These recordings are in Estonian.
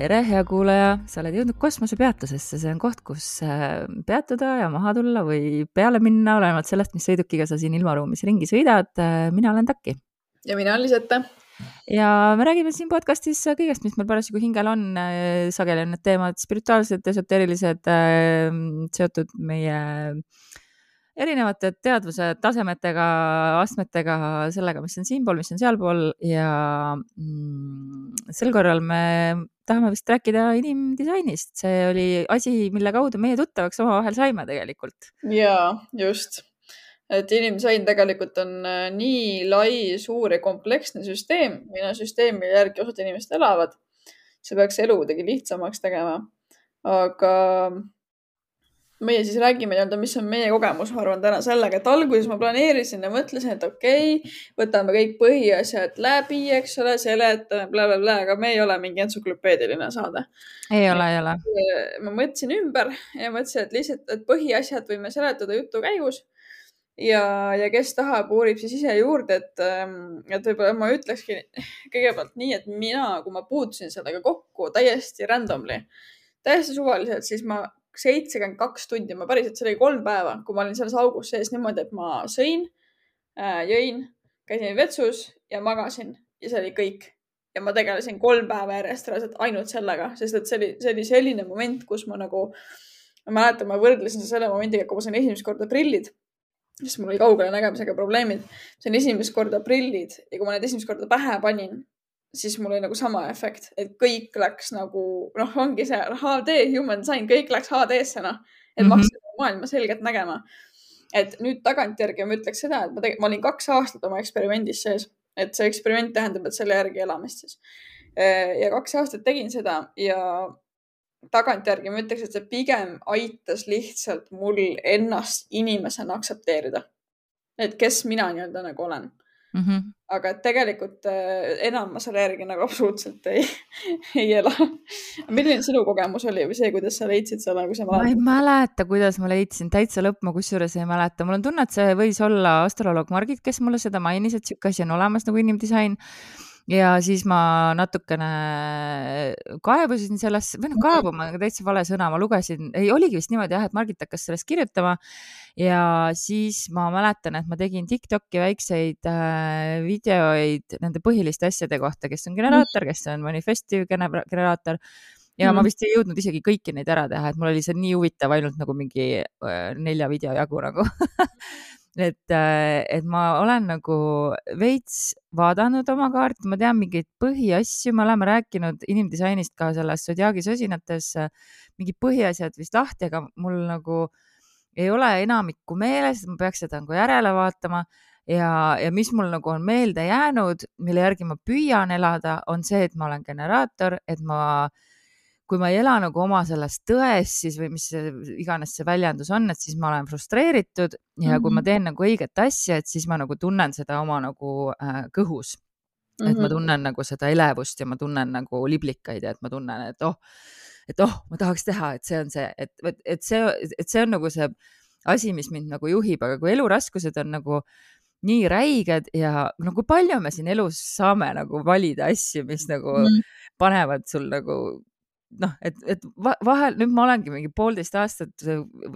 tere, hea kuulaja, sa oled jõudnud kosmosepeatusesse, see on koht, kus äh, peatuda ja maha tulla või peale minna, olenevalt sellest, mis sõidukiga sa siin ilmaruumis ringi sõidad. Äh, mina olen Taki. ja mina olen Lisette. ja me räägime siin podcastis kõigest, mis meil parasjagu hingel on. Äh, sageli on need teemad spirituaalsed, esoteerilised, seotud meie erinevate teadvuse tasemetega, astmetega, sellega, mis on siinpool, mis on sealpool ja mm, sel korral me tahame vist rääkida inimdisainist, see oli asi, mille kaudu meie tuttavaks omavahel saime tegelikult. ja just, et inimdisain tegelikult on äh, nii lai, suur ja kompleksne süsteem, mille süsteemi järgi osad inimesed elavad. see peaks elu kuidagi lihtsamaks tegema. aga meie siis räägime nii-öelda, mis on meie kogemus, ma arvan täna sellega, et alguses ma planeerisin ja mõtlesin, et okei okay,, võtame kõik põhiasjad läbi, eks ole, seletame blablabla bla, bla, aga me ei ole mingi entsüklopeediline saade. ei ole, ei ole. ma mõtlesin ümber ja mõtlesin, et lihtsalt, et põhiasjad võime seletada jutu käigus. ja, ja kes tahab, uurib siis ise juurde, et, ähm, et võib-olla ma ütlekski kõigepealt nii, et mina, kui ma puutusin sellega kokku täiesti randomly, täiesti suvaliselt, siis ma seitsekümmend kaks tundi, ma päriselt, see oli kolm päeva, kui ma olin selles augus sees niimoodi, et ma sõin äh,, jõin, käisin vetsus ja magasin ja see oli kõik. ja ma tegelesin kolm päeva järjest reaalselt ainult sellega, sest et see oli, see oli selline moment, kus ma nagu, ma mäletan, ma võrdlesin selle momendiga, kui ma sain esimest korda prillid, sest mul oli kaugele nägemisega probleemid. sain esimest korda prillid ja kui ma need esimest korda pähe panin, siis mul oli nagu sama efekt, et kõik läks nagu noh, ongi see HD human design, kõik läks HD-sse noh, et ma hakkasin mm -hmm. maailma selgelt nägema. et nüüd tagantjärgi ma ütleks seda, et ma, ma olin kaks aastat oma eksperimendis sees, et see eksperiment tähendab, et selle järgi elamist siis. ja kaks aastat tegin seda ja tagantjärgi ma ütleks, et see pigem aitas lihtsalt mul ennast inimesena aktsepteerida. et kes mina nii-öelda nagu olen mm. -hmm. aga tegelikult äh, enam ma selle järgi nagu absoluutselt ei, ei ela. milline sinu kogemus oli või see, kuidas sa leidsid selle, kui sa mäletad? ma ei mäleta, kuidas ma leidsin, täitsa lõpp ma kusjuures ei mäleta, mul on tunne, et see võis olla astroloog Margit, kes mulle seda mainis, et sihuke asi on olemas nagu inimdisain ja siis ma natukene kaebusin sellesse, või noh, mhm. kaebama on täitsa vale sõna, ma lugesin, ei oligi vist niimoodi jah, et Margit hakkas sellest kirjutama ja siis ma mäletan, et ma tegin Tiktoki väikseid äh, videoid nende põhiliste asjade kohta, kes on generaator, kes on manifestiv generaator ja mm. ma vist ei jõudnud isegi kõiki neid ära teha, et mul oli see nii huvitav ainult nagu mingi äh, nelja video jagu nagu et, äh, et ma olen nagu veits vaadanud oma kaarti, ma tean mingeid põhiasju, me oleme rääkinud inimdisainist ka selles Zodiaagi sosinates, mingid põhiasjad vist lahti, aga mul nagu ei ole enamikku meeles, ma peaks seda nagu järele vaatama. Ja, ja mis mul nagu on meelde jäänud, mille järgi ma püüan elada, on see, et ma olen generaator, et ma äh, kui ma ei ela nagu oma selles tões siis või mis iganes see väljendus on, et siis ma olen frustreeritud ja mm -hmm. kui ma mhm. teen nagu õiget asja, et siis ma nagu tunnen seda oma nagu äh, kõhus mm. -hmm. et ma mhm. tunnen nagu seda elevust ja ma tunnen nagu liblikaid ja et ma tunnen, et oh, et oh, ma tahaks teha, et see on see, et, et see, et see on nagu see asi, mis mind nagu juhib, aga kui eluraskused on nagu nii räiged ja no kui palju me siin elus saame nagu valida asju, mis nagu mm. panevad sul nagu noh, et, et vahel nüüd ma olengi mingi poolteist aastat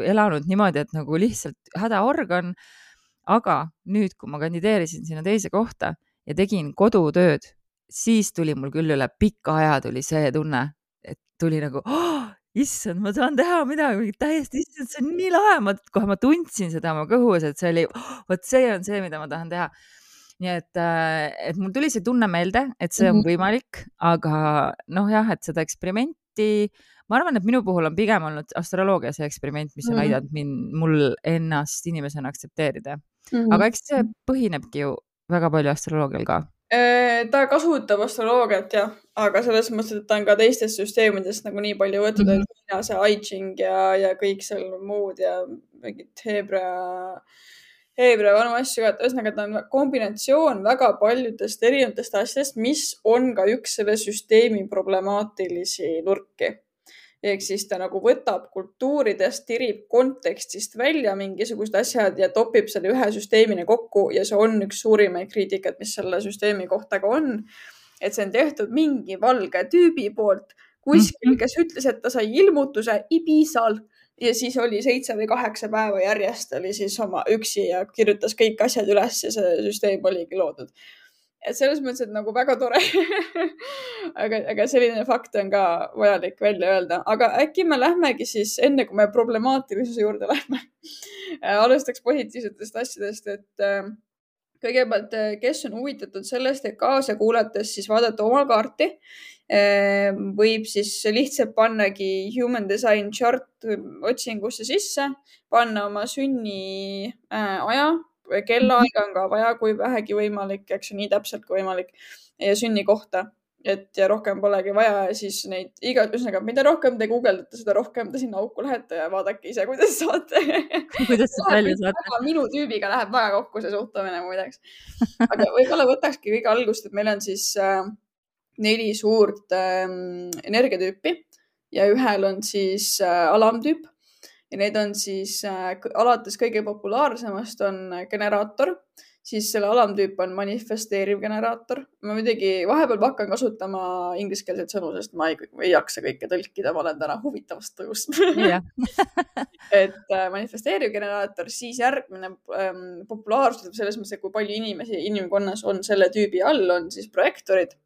elanud niimoodi, et nagu lihtsalt hädaorgan. aga nüüd, kui ma kandideerisin sinna teise kohta ja tegin kodutööd, siis tuli mul küll üle pika aja tuli see tunne, et tuli nagu oh, issand, ma saan teha midagi täiesti, issand, see on nii lahe, ma kohe ma tundsin seda oma kõhus, et see oli oh,, vot see on see, mida ma tahan teha nii et, äh, et mul tuli see tunne meelde, et see on mm -hmm. võimalik, aga noh, jah, et seda eksperimenti eksperimenti. ma arvan, et minu puhul on pigem olnud astroloogia see eksperiment, mis on mm -hmm. aidanud mind, mul ennast inimesena aktsepteerida mm. -hmm. aga eks see põhinebki ju väga palju astroloogial ka? Äh, ta kasutab astroloogiat jah, aga selles mõttes, et ta on ka teistest süsteemidest nagu nii palju võetud mm, -hmm. et see I Ching ja, ja kõik seal muud ja mingid Hebra, Hebra vanu asju ka, et ühesõnaga ta on kombinatsioon väga paljudest erinevatest asjadest, mis on ka üks selle süsteemi problemaatilisi nurki ehk siis ta nagu võtab kultuuridest, tirib kontekstist välja mingisugused asjad ja topib selle ühe süsteemini kokku ja see on üks suurimaid kriitikat, mis selle süsteemi kohta ka on. et see on tehtud mingi valge tüübi poolt kuskil, mhm. kes ütles, et ta sai ilmutuse Ibisal ja siis oli seitse või kaheksa päeva järjest oli siis oma üksi ja kirjutas kõik asjad üles ja see süsteem oligi loodud. Et selles mõttes, et nagu väga tore. Aga, aga selline fakt on ka vajalik välja öelda, aga äkki me lähmegi siis enne, kui me problemaatilisuse juurde lähme alustaks positiivsetest asjadest, et äh, kõigepealt, äh, kes on huvitatud sellest, et kaasa kuulates siis vaadata oma kaarti võib siis lihtsalt pannagi human design chart otsingusse sisse, panna oma sünni äh, aja kellaaega on ka vaja, kui vähegi võimalik, eks ju, nii täpselt kui võimalik ja sünnikohta, et ja rohkem polegi vaja ja siis neid iga, ühesõnaga, mida rohkem te guugeldate, seda rohkem te sinna auku lähete ja vaadake ise, kuidas saate kuidas siis välja saate? minu tüübiga läheb väga kokku see suhtumine muideks. aga võib-olla võtakski kõige algust, et meil on siis äh, neli suurt äh, energiatüüpi ja ühel on siis äh, alamtüüp. Ja need on siis äh, alates kõige populaarsemast on äh, generaator, siis selle alamtüüp on manifesteeriv generaator. ma muidugi vahepeal hakkan kasutama ingliskeelseid sõnu, sest ma ei, ei jaksa kõike tõlkida, ma olen täna huvitavast tujust. Et äh, manifesteeriv generaator, siis järgmine ähm, populaarsus selles mõttes, et kui palju inimesi inimkonnas on selle tüübi all, on siis projektorid. äh,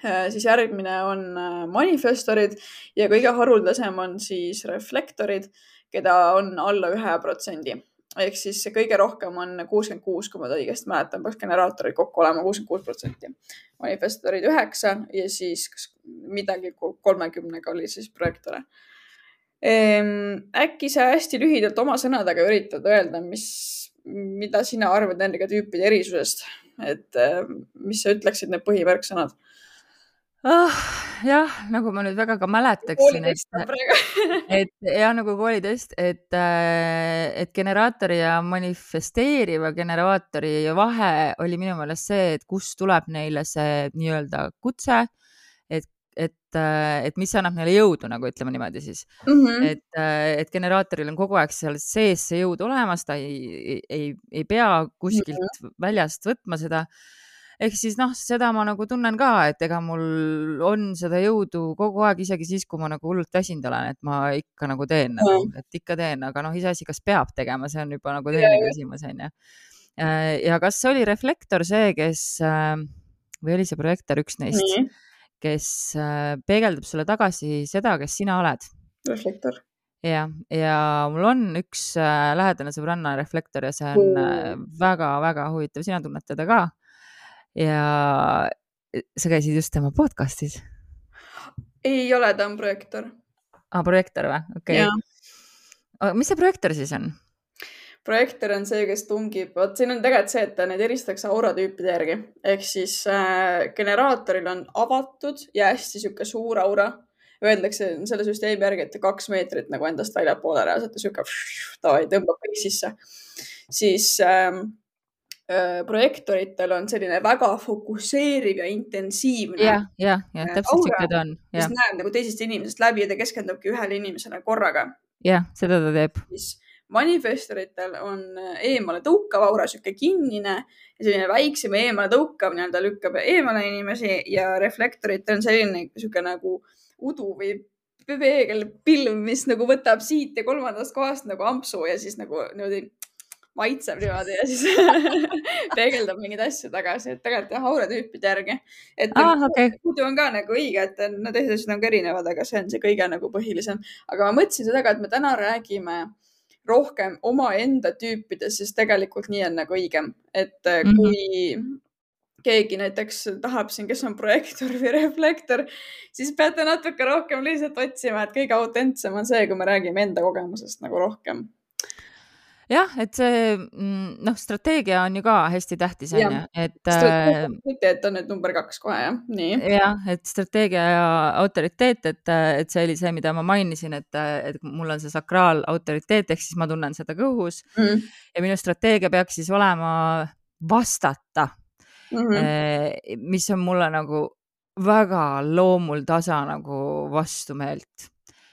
siis järgmine on äh, manifestorid ja kõige haruldasem on siis reflektorid keda on alla ühe protsendi ehk siis kõige rohkem on kuuskümmend kuus, kui ma õigesti mäletan, peaks generaatorid kokku olema kuuskümmend kuus protsenti. manifestorid üheksa ja siis midagi kolmekümnega oli siis projektore. Ehm, äkki sa hästi lühidalt oma sõnadega üritad öelda, mis, mida sina arvad nendega tüüpide erisusest, et ehm, mis sa ütleksid, need põhimärksõnad oh,. jah, nagu ma nüüd väga ka mäletaksin, et, et jah, nagu koolitest, et, äh, et generaatori ja manifesteeriva generaatori vahe oli minu meelest see, et kust tuleb neile see nii-öelda kutse, et, et, äh, et mis annab neile jõudu, nagu ütleme niimoodi siis mm. -hmm. et, äh, et generaatoril on kogu aeg seal sees see jõud olemas, ta ei, ei, ei pea kuskilt mm -hmm. väljast võtma seda ehk siis noh, seda ma nagu tunnen ka, et ega mul on seda jõudu kogu aeg, isegi siis, kui ma nagu hullult väsinud olen, et ma ikka nagu teen nagu, et ikka teen, aga noh, iseasi, kas peab tegema, see on juba nagu teine küsimus onju. Äh, ja kas oli reflektor see, kes äh, või oli see projektor üks neist mm, -hmm. kes äh, peegeldab sulle tagasi seda, kes sina oled? reflektor jah, ja mul on üks äh, lähedane sõbranna reflektor ja see on väga-väga äh, huvitav, sina tunned teda ka ja e, sa käisid just tema podcast'is? ei ole, ta on projektor. aa, ah, projektor või? okei okay.. mis see projektor siis on? projektor on see, kes tungib, vot siin on tegelikult see, et neid eristatakse auratüüpide järgi ehk siis äh, generaatoril on avatud ja hästi sihuke suur aura. Öeldakse selle süsteemi järgi, et kaks meetrit nagu endast väljapoole reaalselt ja sihuke davai, tõmbab kõik sisse. siis ähm, Äh, projektoritel on selline väga fokusseeriv ja intensiivne. jah, jah, jah, äh, täpselt siuke ta on. mis näeb nagu teisest inimesest läbi ja ta keskendubki ühele inimesele korraga. jah, seda ta teeb. manifestoritel on äh, eemale tõukav aura, sihuke kinnine ja selline väiksem eemale tõukav nii-öelda lükkab eemale inimesi ja reflektoritel on selline sihuke nagu udu või peegelpilv, mis nagu võtab siit ja kolmandast kohast nagu ampsu ja siis nagu niimoodi maitseb niimoodi ja siis peegeldab mingeid asju tagasi, et tegelikult jah, auratüüpide järgi. et ah, okay. muidu on ka nagu õige, et no teised asjad on ka erinevad, aga see on see kõige nagu põhilisem. aga ma mõtlesin seda ka, et me täna räägime rohkem omaenda tüüpidest, sest tegelikult nii on nagu õigem, et mm -hmm. kui keegi näiteks tahab siin, kes on projektor või reflektor, siis peate natuke rohkem lihtsalt otsima, et kõige autentsem on see, kui me räägime enda kogemusest nagu rohkem jah, et see mm, noh, strateegia on ju ka hästi tähtis, on ju, et. autoriteet on nüüd number kaks kohe jah, nii. jah, et strateegia ja autoriteet, et, et see oli see, mida ma mainisin, et, et mul on see sakraalautoriteet ehk siis ma tunnen seda kõhus mm. ja minu strateegia peaks siis olema vastata mm, -hmm. mis on mulle nagu väga loomuldasa nagu vastumeelt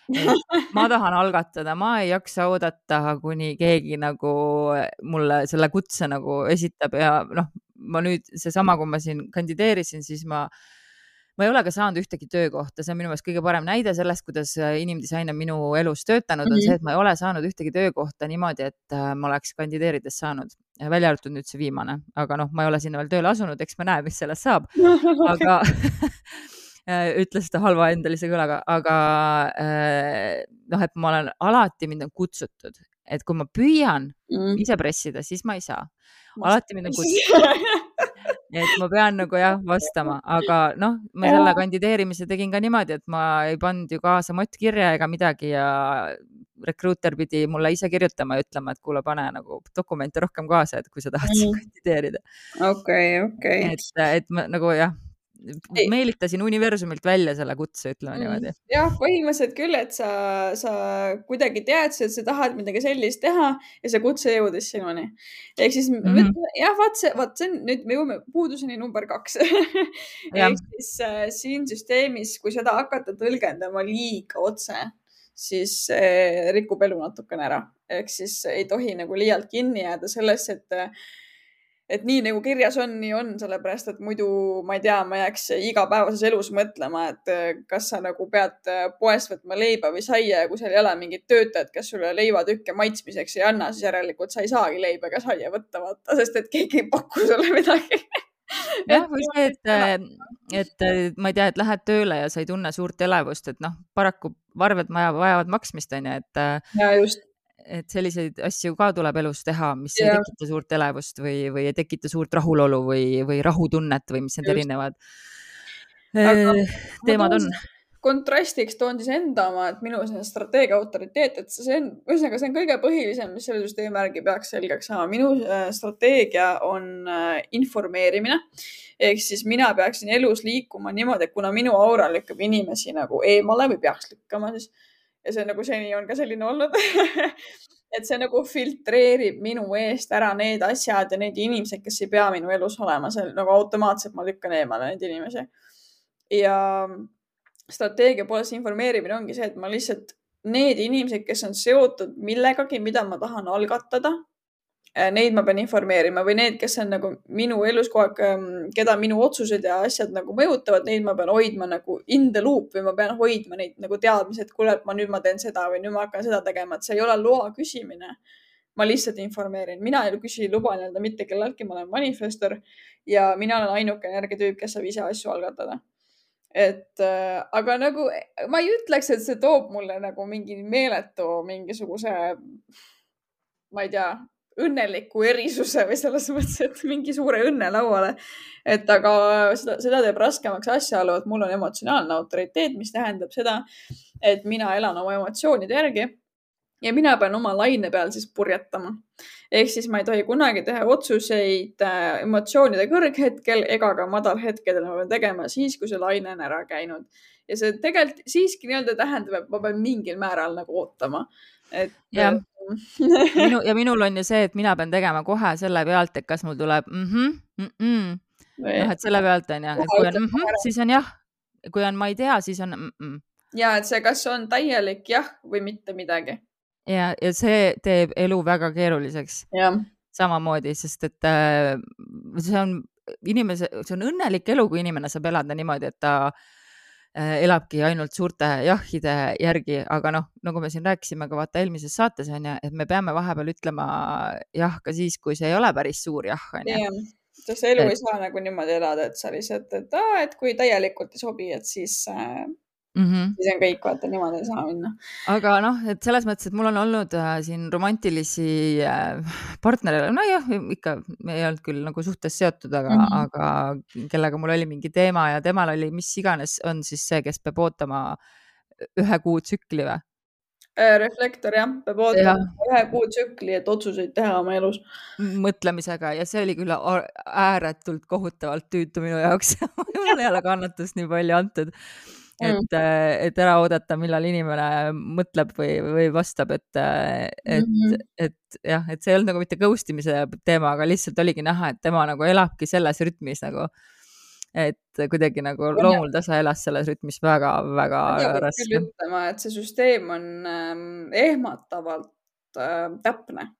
ma tahan algatada, ma ei jaksa oodata, kuni keegi nagu mulle selle kutse nagu esitab ja noh, ma nüüd seesama, kui ma siin kandideerisin, siis ma ma ei ole ka saanud ühtegi töökohta, see on minu meelest kõige parem näide sellest, kuidas inimdisain on minu elus töötanud, on mm -hmm. see, et ma ei ole saanud ühtegi töökohta niimoodi, et äh, ma oleks kandideerides saanud, välja arvatud nüüd see viimane, aga noh, ma ei ole sinna veel tööle asunud, eks me näe, mis sellest saab. aga Äh, ütles ta halva endalise kõlaga, aga äh, noh, et ma olen alati, mind on kutsutud, et kui ma püüan mm. ise pressida, siis ma ei saa. alati mind on kutsutud et ma pean nagu jah vastama, aga noh, ma selle kandideerimise tegin ka niimoodi, et ma ei pannud ju kaasa mottkirja ega midagi ja rekruuter pidi mulle ise kirjutama ja ütlema, et kuule, pane nagu dokumente rohkem kaasa, et kui sa tahad mm. kandideerida. okei, okei. et, et ma nagu jah meelitasin universumilt välja selle kutse, ütleme mm. niimoodi. jah, põhimõtteliselt küll, et sa, sa kuidagi teadsid, et sa tahad midagi sellist teha ja see kutse jõudis sinuni. ehk siis mm -hmm. jah, vaat see, vaat see on nüüd me jõuame puuduseni number kaks ehk siis äh, siin süsteemis, kui seda hakata tõlgendama liiga otse, siis äh, rikub elu natukene ära, ehk siis ei tohi nagu liialt kinni jääda sellesse, et äh, et nii nagu kirjas on, nii on, sellepärast et muidu ma ei tea, ma jääks igapäevases elus mõtlema, et äh, kas sa nagu pead äh, poest võtma leiba või saia ja kui seal ei ole mingit töötajat, kes sulle leivatükke maitsmiseks ei anna, siis järelikult sa ei saagi leiba ega saia võtta, vaata, sest et keegi ei paku sulle midagi jah, või see, et, äh, et ma ei tea, et lähed tööle ja sa ei tunne suurt elevust, et noh, paraku arved vajavad maksmist, onju, et. ja just et selliseid asju ka tuleb elus teha, mis ja. ei tekita suurt elevust või, või ei tekita suurt rahulolu või, või rahutunnet või mis need erinevad Aga, teemad on kontrastiks toon siis enda oma, et minu selline strateegia autoriteet, et see on, ühesõnaga, see on kõige põhilisem, mis selle süsteemi järgi peaks selgeks saama. minu äh, strateegia on äh, informeerimine ehk siis mina peaksin elus liikuma niimoodi, et kuna minu aura lükkab inimesi nagu eemale või peaks lükkama, siis ja see nagu seni on ka selline olnud et see nagu filtreerib minu eest ära need asjad ja need inimesed, kes ei pea minu elus olema, see nagu automaatselt ma lükkan eemale neid inimesi. ja strateegia poolest informeerimine ongi see, et ma lihtsalt need inimesed, kes on seotud millegagi, mida ma tahan algatada, neid ma pean informeerima või need, kes on nagu minu elus kogu aeg, ähm, keda minu otsused ja asjad nagu mõjutavad, neid ma pean hoidma nagu in the loop või ma pean hoidma neid nagu teadmisi, et kuule, et ma nüüd ma teen seda või nüüd ma hakkan seda tegema, et see ei ole loa küsimine. ma lihtsalt informeerin, mina ei küsi luba nii-öelda mitte kelleltki, ma olen manifestor ja mina olen ainuke energiatüüp, kes saab ise asju algatada et äh, aga nagu ma ei ütleks, et see toob mulle nagu mingi meeletu mingisuguse, ma ei tea, õnneliku erisuse või selles mõttes, et mingi suure õnne lauale. et aga seda, seda teeb raskemaks asjaolu, et mul on emotsionaalne autoriteet, mis tähendab seda, et mina elan oma emotsioonide järgi ja mina pean oma laine peal siis purjetama. ehk siis ma ei tohi kunagi teha otsuseid äh, emotsioonide kõrghetkel ega ka madalhetkedel, ma pean tegema siis, kui see laine on ära käinud. ja see tegelikult siiski nii-öelda tähendab, et ma pean mingil määral nagu ootama. et ja minu ja minul on ju see, et mina pean tegema kohe selle pealt, et kas mul tuleb mhmh, mhmh. noh, et selle pealt on ju, et kui on mhmh, siis on jah, kui on ma ei tea, siis on mhmh. ja et see, kas on täielik jah või mitte midagi. ja, ja see teeb elu väga keeruliseks. samamoodi, sest et äh, see on inimese, see on õnnelik elu, kui inimene saab elada niimoodi, et ta Äh, elabki ainult suurte jahhide järgi, aga noh, nagu me siin rääkisime ka vaata eelmises saates on ju, et me peame vahepeal ütlema jah ka siis, kui see ei ole päris suur jah on ju. sest elu et... ei saa nagu niimoodi elada, et sa lihtsalt, et aa, et kui täielikult ei sobi, et siis äh, mm. -hmm. siis on kõik, vaata niimoodi ei saa minna. aga noh, et selles mõttes, et mul on olnud äh, siin romantilisi äh, partnereid, nojah, ikka me ei olnud küll nagu suhtes seotud, aga mm, -hmm. aga kellega mul oli mingi teema ja temal oli mis iganes, on siis see, kes peab ootama ühe kuu tsükli või? Äh, reflektor jah, peab ootama ühe kuu tsükli, et otsuseid teha oma elus. mõtlemisega ja see oli küll ääretult kohutavalt tüütu minu jaoks mul ei ole kannatust nii palju antud et mm., et ära oodata, millal inimene mõtleb või, või vastab, et, et mm, -hmm. et jah, et see ei olnud nagu mitte ghost imise teema, aga lihtsalt oligi näha, et tema nagu elabki selles rütmis nagu et kuidagi nagu loomuldasa elas selles rütmis väga-väga raske. ütlema, et see süsteem on ähm, ehmatavalt äh, täpne.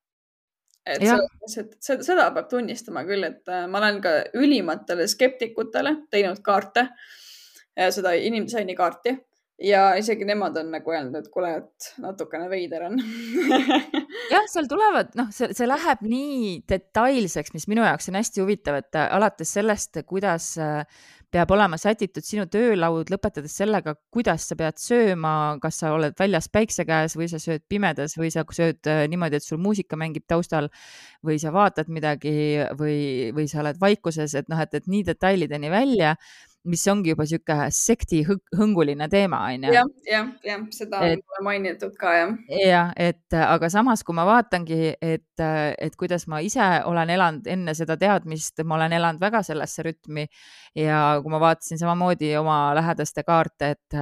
et selles mõttes, et seda, peab tunnistama küll, et äh, ma olen ka ülimatele skeptikutele teinud kaarte äh,, seda inimdisaini kaarti. Ja isegi nemad on nagu öelnud, et kuule, et natukene veider on. Jah, seal tulevad, noh, see, see läheb nii detailseks, mis minu jaoks on hästi huvitav, et äh, alates sellest, kuidas äh, peab olema sätitud sinu töölaud, lõpetades sellega, kuidas sa pead sööma, kas sa oled väljas päikse käes või sa sööd pimedas või sa sööd äh, niimoodi, et sul muusika mängib taustal või sa vaatad midagi või, või sa oled vaikuses, et noh, et, et nii detailideni välja mis ongi juba sihuke sekti hõnguline teema, onju. jah, jah, jah, seda et, on mainitud ka, jah. jah, et aga samas, kui ma vaatangi, et, et kuidas ma ise olen elanud enne seda teadmist, ma olen elanud väga sellesse rütmi ja kui ma vaatasin samamoodi oma lähedaste kaarte, et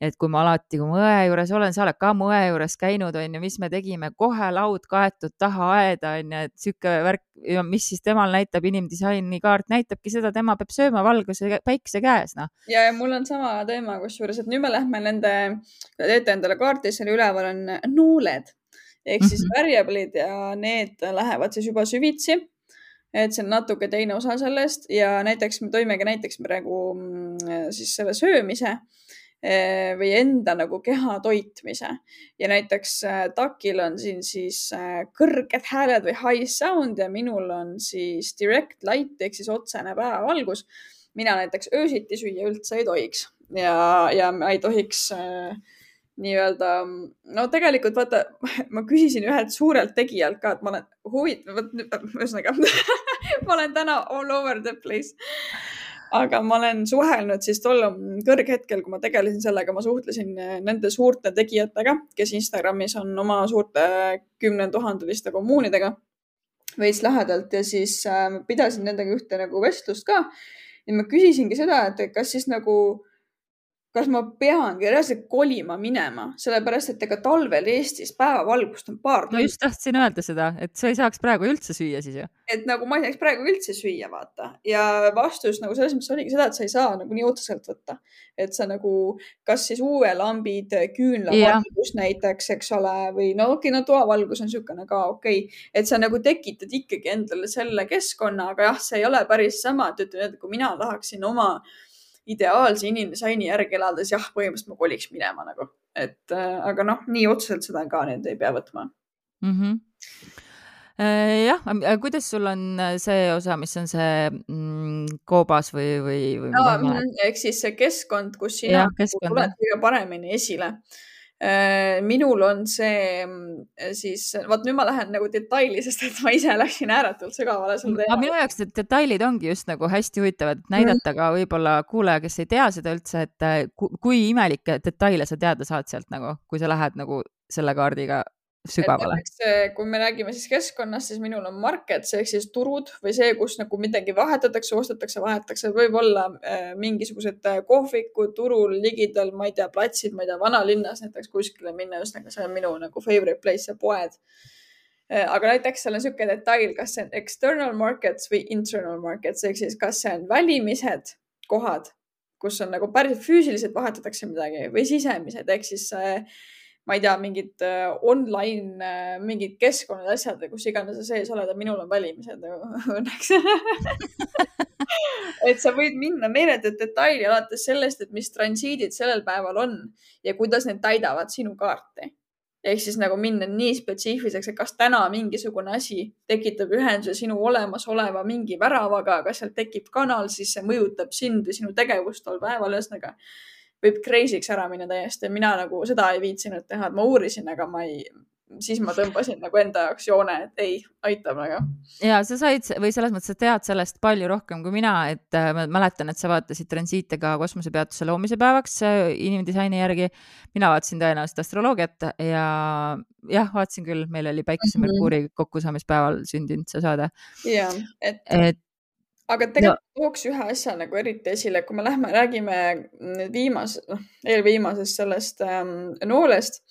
et kui ma alati, kui ma õe juures olen, sa oled ka mu õe juures käinud, on ju, mis me tegime, kohe laud kaetud taha aeda, on ju, et sihuke värk, mis siis temal näitab, inimdisaini kaart näitabki seda, tema peab sööma valguse päikse käes, noh. ja, ja mul on sama teema kusjuures, et nüüd me lähme nende, teete endale kaarti, seal üleval on nooled ehk siis mm -hmm. variable'id ja need lähevad siis juba süvitsi et see on natuke teine osa sellest ja näiteks me tõimegi näiteks praegu mm, siis selle söömise Eh, või enda nagu keha toitmise. Ja näiteks äh, takil on siin siis äh, kõrged hääled või high sound ja minul on siis direct light ehk siis otsene päevavalgus. mina näiteks öösiti süüa üldse ei tohiks. Ja, ja ma ei tohiks äh, nii-öelda, no tegelikult vaata, ma küsisin ühelt suurelt tegijalt ka, et ma olen huvitav, ühesõnaga ma olen täna all over the place aga ma olen suhelnud siis tol kõrghetkel, kui ma tegelesin sellega, ma suhtlesin eh, nende suurte tegijatega, kes Instagramis on oma suurte kümnetuhandeliste kommuunidega veits lähedalt ja siis äh, pidasin nendega ühte nagu vestlust ka. ja ma küsisingi seda, et kas siis nagu kas ma peangi reaalselt kolima minema, sellepärast et ega talvel Eestis päevavalgust on paar tundi. ma just tahtsin öelda seda, et sa ei saaks praegu üldse süüa siis ju. et nagu ma ei saaks praegu üldse süüa, vaata. ja vastus nagu selles mõttes oligi seda, et sa ei saa nagu nii otseselt võtta. et sa nagu, kas siis UV-lambid, küünlavalgus näiteks, eks ole, või no okei okay,, no toavalgus on niisugune ka okei okay., et sa nagu tekitad ikkagi endale selle keskkonna, aga jah, see ei ole päris sama, et ütleme, et kui mina tahaksin oma äh, ideaalse inimdisaini järgi elades jah, põhimõtteliselt ma koliks minema nagu, et äh, aga noh, nii otseselt seda ka nüüd ei pea võtma mm. -hmm jah, kuidas sul on äh, see osa, mis on see mm, koobas või, või, või? ehk siis see keskkond, kus sina ja, tuled kõige paremini esile minul on see mm, siis, vot nüüd ma lähen nagu detaili, sest et ma ise läksin ääretult sügavale selle teemale. minu jaoks need detailid ongi just nagu hästi huvitavad, et näidata mm. ka võib-olla kuulaja, kes ei tea seda üldse, et äh, kui imelikke detaile sa teada saad sealt nagu, kui sa lähed nagu selle kaardiga sügavale. kui me räägime siis keskkonnast, siis minul on markets ehk siis turud või see, kus nagu midagi vahetatakse, ostetakse, vahetatakse, võib-olla äh, mingisugused äh, kohvikud turul ligidal, ma ei tea, platsid, ma ei tea, vanalinnas näiteks kuskile minna, ühesõnaga see on minu nagu favorite place ja poed äh,. aga näiteks seal on niisugune detail, kas see on external markets või internal markets ehk siis kas see on välimised kohad, kus on nagu päris füüsiliselt vahetatakse midagi või sisemised ehk siis äh, ma ei tea, mingid äh, online äh, mingid keskkonnad, asjad kus iganes sa sees oled, minul on valimised õnneks et sa võid minna meeletut detaili alates sellest, et mis transiidid sellel päeval on ja kuidas need täidavad sinu kaarti. ehk siis nagu minna nii spetsiifiliseks, et kas täna mingisugune asi tekitab ühenduse sinu olemasoleva mingi väravaga, kas sealt tekib kanal, siis see mõjutab sind või sinu tegevust tol päeval, ühesõnaga võib crazy'ks ära minna täiesti. mina nagu seda ei viitsinud teha, et ma uurisin, aga ma ei, siis ma tõmbasin nagu enda jaoks joone, et ei, aitab väga. ja sa said või selles mõttes sa tead sellest palju rohkem kui mina, et äh, ma mäletan, et sa vaatasid transiite ka kosmosepeatuse loomise päevaks äh, inimdisaini järgi. mina vaatasin tõenäoliselt astroloogiat ja jah, vaatasin küll, meil oli Päikese -hmm. Merkuuri kokkusaamispäeval sündinud see saade. ja, et, et aga tegelikult no. tooks ühe asja nagu eriti esile, kui me lähme, räägime nüüd viimase, noh, eelviimasest sellest ähm, noolest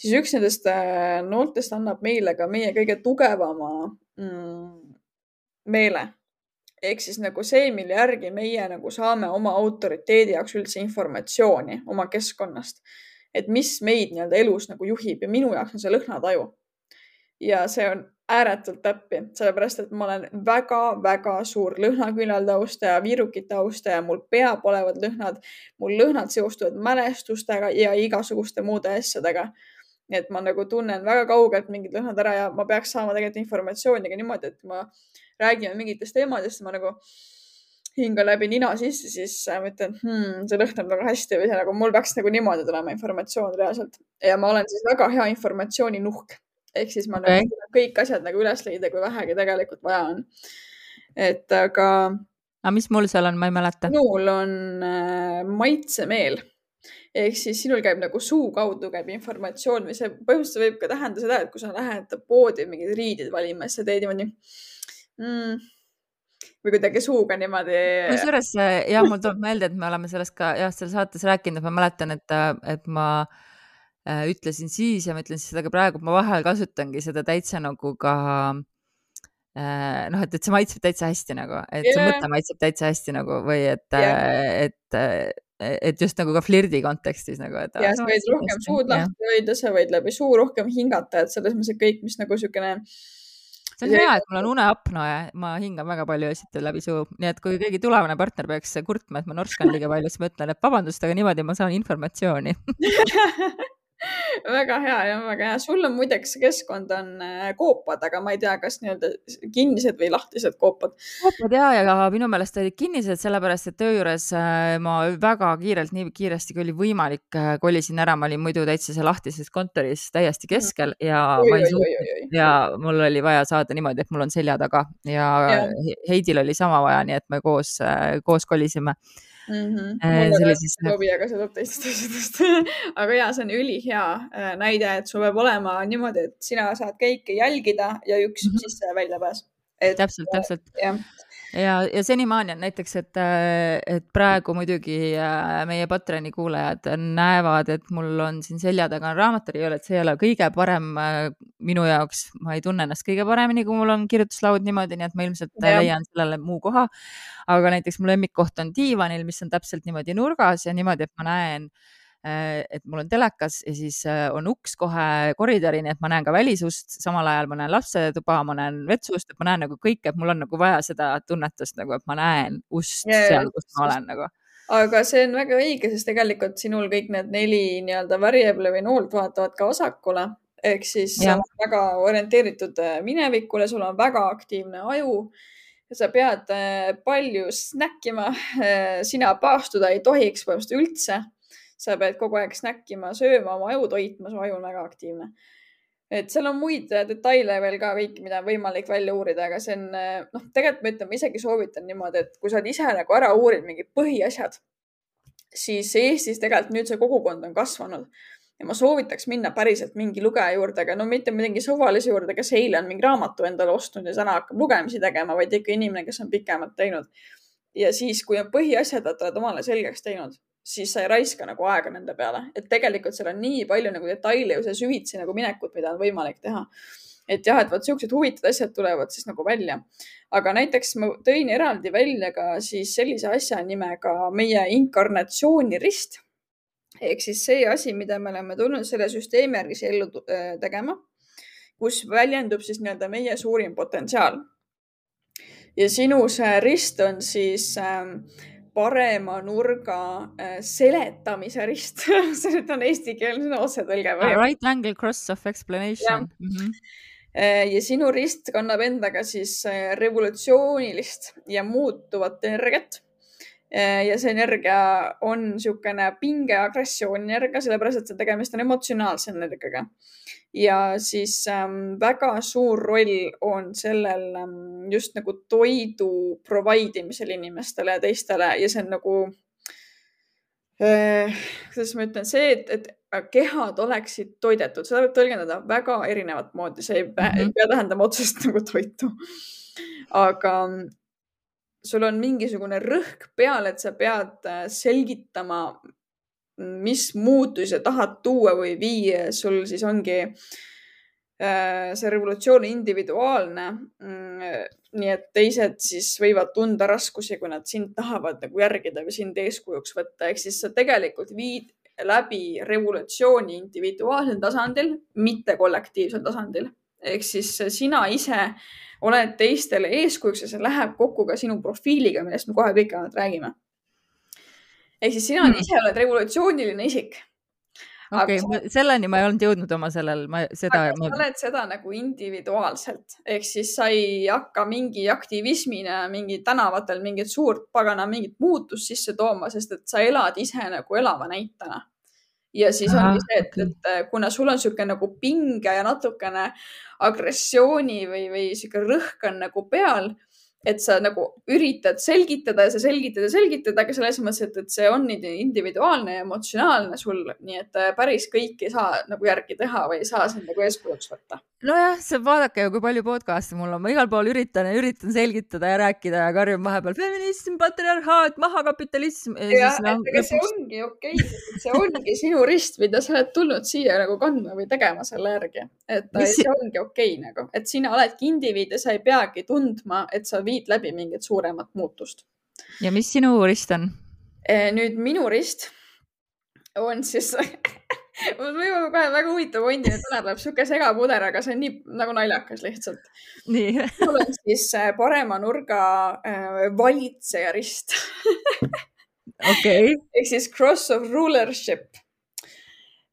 siis üks nendest äh, nooltest annab meile ka meie kõige tugevama mm, meele. ehk siis nagu see, mille järgi meie nagu saame oma autoriteedi jaoks üldse informatsiooni oma keskkonnast. et mis meid nii-öelda elus nagu juhib ja minu jaoks on see lõhnataju. Ja see on ääretult täppi, sellepärast et ma olen väga-väga suur lõhnaküljelde austaja, viirukite austaja, mul pea polevad lõhnad, mul lõhnad seostuvad mälestustega ja igasuguste muude asjadega. Nii et ma nagu tunnen väga kaugelt mingid lõhnad ära ja ma peaks saama tegelikult informatsiooni ka niimoodi, et ma räägime mingitest teemadest, ma nagu hingan läbi nina sisse, siis ma ütlen hmm,, see lõhnab väga hästi või see nagu mul peaks nagu niimoodi tulema informatsioon reaalselt. Ja ma olen siis väga hea informatsiooninuhk ehk siis ma okay. nagu kõik asjad nagu üles leida, kui vähegi tegelikult vaja on. et aga. aga mis mul seal on, ma ei mäleta. minul on äh, maitsemeel ehk siis sinul käib nagu suu kaudu käib informatsioon või see põhimõtteliselt võib ka tähendada seda, et kui sa lähed poodi mingeid riideid valima, siis sa teed niimoodi mm, või kuidagi suuga niimoodi. kusjuures ja mul tuleb meelde, et me oleme sellest ka jah, seal saates rääkinud, ma mäletan, et, et ma äh, ütlesin siis ja ma ütlen siis seda ka praegu, ma vahel kasutangi seda täitsa nagu ka äh, noh, et, et see maitseb täitsa hästi nagu, et yeah. see mõte maitseb täitsa hästi nagu või et yeah., et et just nagu ka flirdi kontekstis nagu, ja sa võid rohkem suud lahti hoida, sa võid läbi suu rohkem hingata, et selles mõttes, et kõik, mis nagu siukene. see on hea, et mul on uneapnoe, ma hingan väga palju lihtsalt läbi suu, nii et kui keegi tulevane partner peaks kurtma, et ma norskan liiga palju, siis ma ütlen, et vabandust, aga niimoodi ma saan informatsiooni väga hea ja väga hea. sul on muideks keskkond on äh, koopad, aga ma ei tea, kas nii-öelda kinnised või lahtised koopad. koopad ja, ja minu meelest olid kinnised, sellepärast et töö juures äh, ma väga kiirelt, nii kiiresti kui oli võimalik, äh, kolisin ära, ma olin muidu täitsa seal lahtises kontoris täiesti keskel ja oi, ma ei suutnud ja mul oli vaja saada niimoodi, et mul on selja taga ja, ja. Heidil oli sama vaja, nii et me koos, koos kolisime mm. -hmm. ei ole siis... klubi, aga see tuleb teistest asjadest aga ja see on ülihea äh, näide, et sul peab olema niimoodi, et sina saad kõike jälgida ja üks mm -hmm. sisse ja väljapääs. täpselt, täpselt. Ja, ja, senimaani on näiteks, et, äh, et praegu muidugi äh, meie Patreoni kuulajad näevad, et mul on siin selja taga on raamaturiiul, et see ei ole kõige parem minu jaoks, ma ei tunne ennast kõige paremini, kui mul on kirjutuslaud niimoodi, nii et ma ilmselt ja. leian sellele muu koha aga näiteks mu lemmikkoht on diivanil, mis on täpselt niimoodi nurgas ja niimoodi, et ma näen äh, et mul on telekas ja siis äh, on uks kohe koridori, nii et ma näen ka välisust, samal ajal ma näen lapsetuba, ma näen vetsust, et ma näen nagu kõike, et mul on nagu vaja seda tunnetust nagu, et ma näen ust yeah, seal, kus ma olen nagu. aga see on väga õige, sest tegelikult sinul kõik need neli nii-öelda variable või noolt vaatavad ka vasakule ehk siis ja. väga orienteeritud äh, minevikule, sul on väga aktiivne aju sa pead äh, palju snäkkima. Äh, sina paastuda ei tohiks põhimõtteliselt üldse. Sa pead kogu aeg snäkkima, sööma, oma aju toitma, su aju on väga aktiivne. et seal on muid äh, detaile veel ka kõiki, mida on võimalik välja uurida, aga see on noh, tegelikult ma ütlen, ma isegi soovitan niimoodi, et kui sa oled ise nagu ära uurinud mingid põhiasjad, siis Eestis tegelikult nüüd see kogukond on kasvanud ja ma soovitaks minna päriselt mingi lugeja juurde, aga no mitte mingi suvalise juurde, kes eile on mingi raamatu endale ostnud ja täna hakkab lugemisi tegema, vaid ikka inimene, kes on pikemalt teinud. ja siis, kui on põhiasjad, oled omale selgeks teinud, siis sa ei raiska nagu aega nende peale, et tegelikult seal on nii palju nagu detaile ja süvitsi nagu minekut, mida on võimalik teha. et jah, et vot siuksed huvitavad asjad tulevad siis nagu välja. aga näiteks ma tõin eraldi välja ka siis sellise asja nimega meie inkarnatsioonirist ehk siis see asi, mida me oleme tulnud selle süsteemi järgi siia ellu äh, tegema, kus väljendub siis nii-öelda meie suurim potentsiaal. ja sinu see rist on siis äh, parema nurga äh, seletamise rist see on eestikeelne otsetõlge või? Right angle cross of explanation. Mm -hmm. ja sinu rist kannab endaga siis äh, revolutsioonilist ja muutuvat energiat ja see energia on niisugune pinge, agressiooni energia, sellepärast et see tegemist on emotsionaalse energiaga. Ja siis ähm, väga suur roll on sellel ähm, just nagu toidu provide imisel inimestele ja teistele ja see on nagu äh,, kuidas ma ütlen, see, et, et kehad oleksid toidetud, seda võib tõlgendada väga erinevat moodi, see ei pea, mm -hmm. pea tähendama otseselt nagu toitu. aga sul on mingisugune rõhk peal, et sa pead äh, selgitama, mis muutusi sa tahad tuua või viia, sul siis ongi äh, see revolutsioon individuaalne. Mm, nii et teised siis võivad tunda raskusi, kui nad sind tahavad nagu järgida või sind eeskujuks võtta, ehk siis sa tegelikult viid läbi revolutsiooni individuaalsel tasandil, mitte kollektiivsel tasandil. ehk siis sina ise oled teistele eeskujuks ja see läheb kokku ka sinu profiiliga, millest me kohe pikemalt räägime. Ehk siis sina hmm. ise oled revolutsiooniline isik. okei okay,, selleni ma ei olnud jõudnud oma sellel, ma seda. sa oled seda nagu individuaalselt, ehk siis sa ei hakka mingi aktivismina mingi tänavatel mingit suurt pagana mingit muutust sisse tooma, sest et sa elad ise nagu elava näitena ja siis ongi see, et, et kuna sul on niisugune nagu pinge ja natukene agressiooni või, või sihuke rõhk on nagu peal, et sa nagu üritad selgitada ja sa selgitad ja selgitad, aga selles mõttes, et, et see on individuaalne ja emotsionaalne sul, nii et äh, päris kõike ei saa nagu järgi teha või ei saa sind nagu eeskujuks võtta. nojah, see vaadake ju, kui palju podcast'e mul on, ma igal pool üritan ja üritan selgitada ja rääkida ja karjun vahepeal feminism, patriarhaat, mahakapitalism. jah, et ega see ongi okei okay., see ongi sinu rist, mida sa oled tulnud siia nagu kandma või tegema selle järgi, et Mis... see ongi okei okay, nagu, et sina oledki indiviid ja sa ei peagi tundma, et sa viid läbi mingit suuremat muutust. ja mis sinu rist on? Eh, nüüd minu rist on siis mul võib-olla kohe väga huvitav ondine täna tuleb sihuke segapuder, aga see on nii nagu naljakas lihtsalt. mul on siis eh, parema nurga äh, valitseja rist okei okay.. ehk siis cross of rulership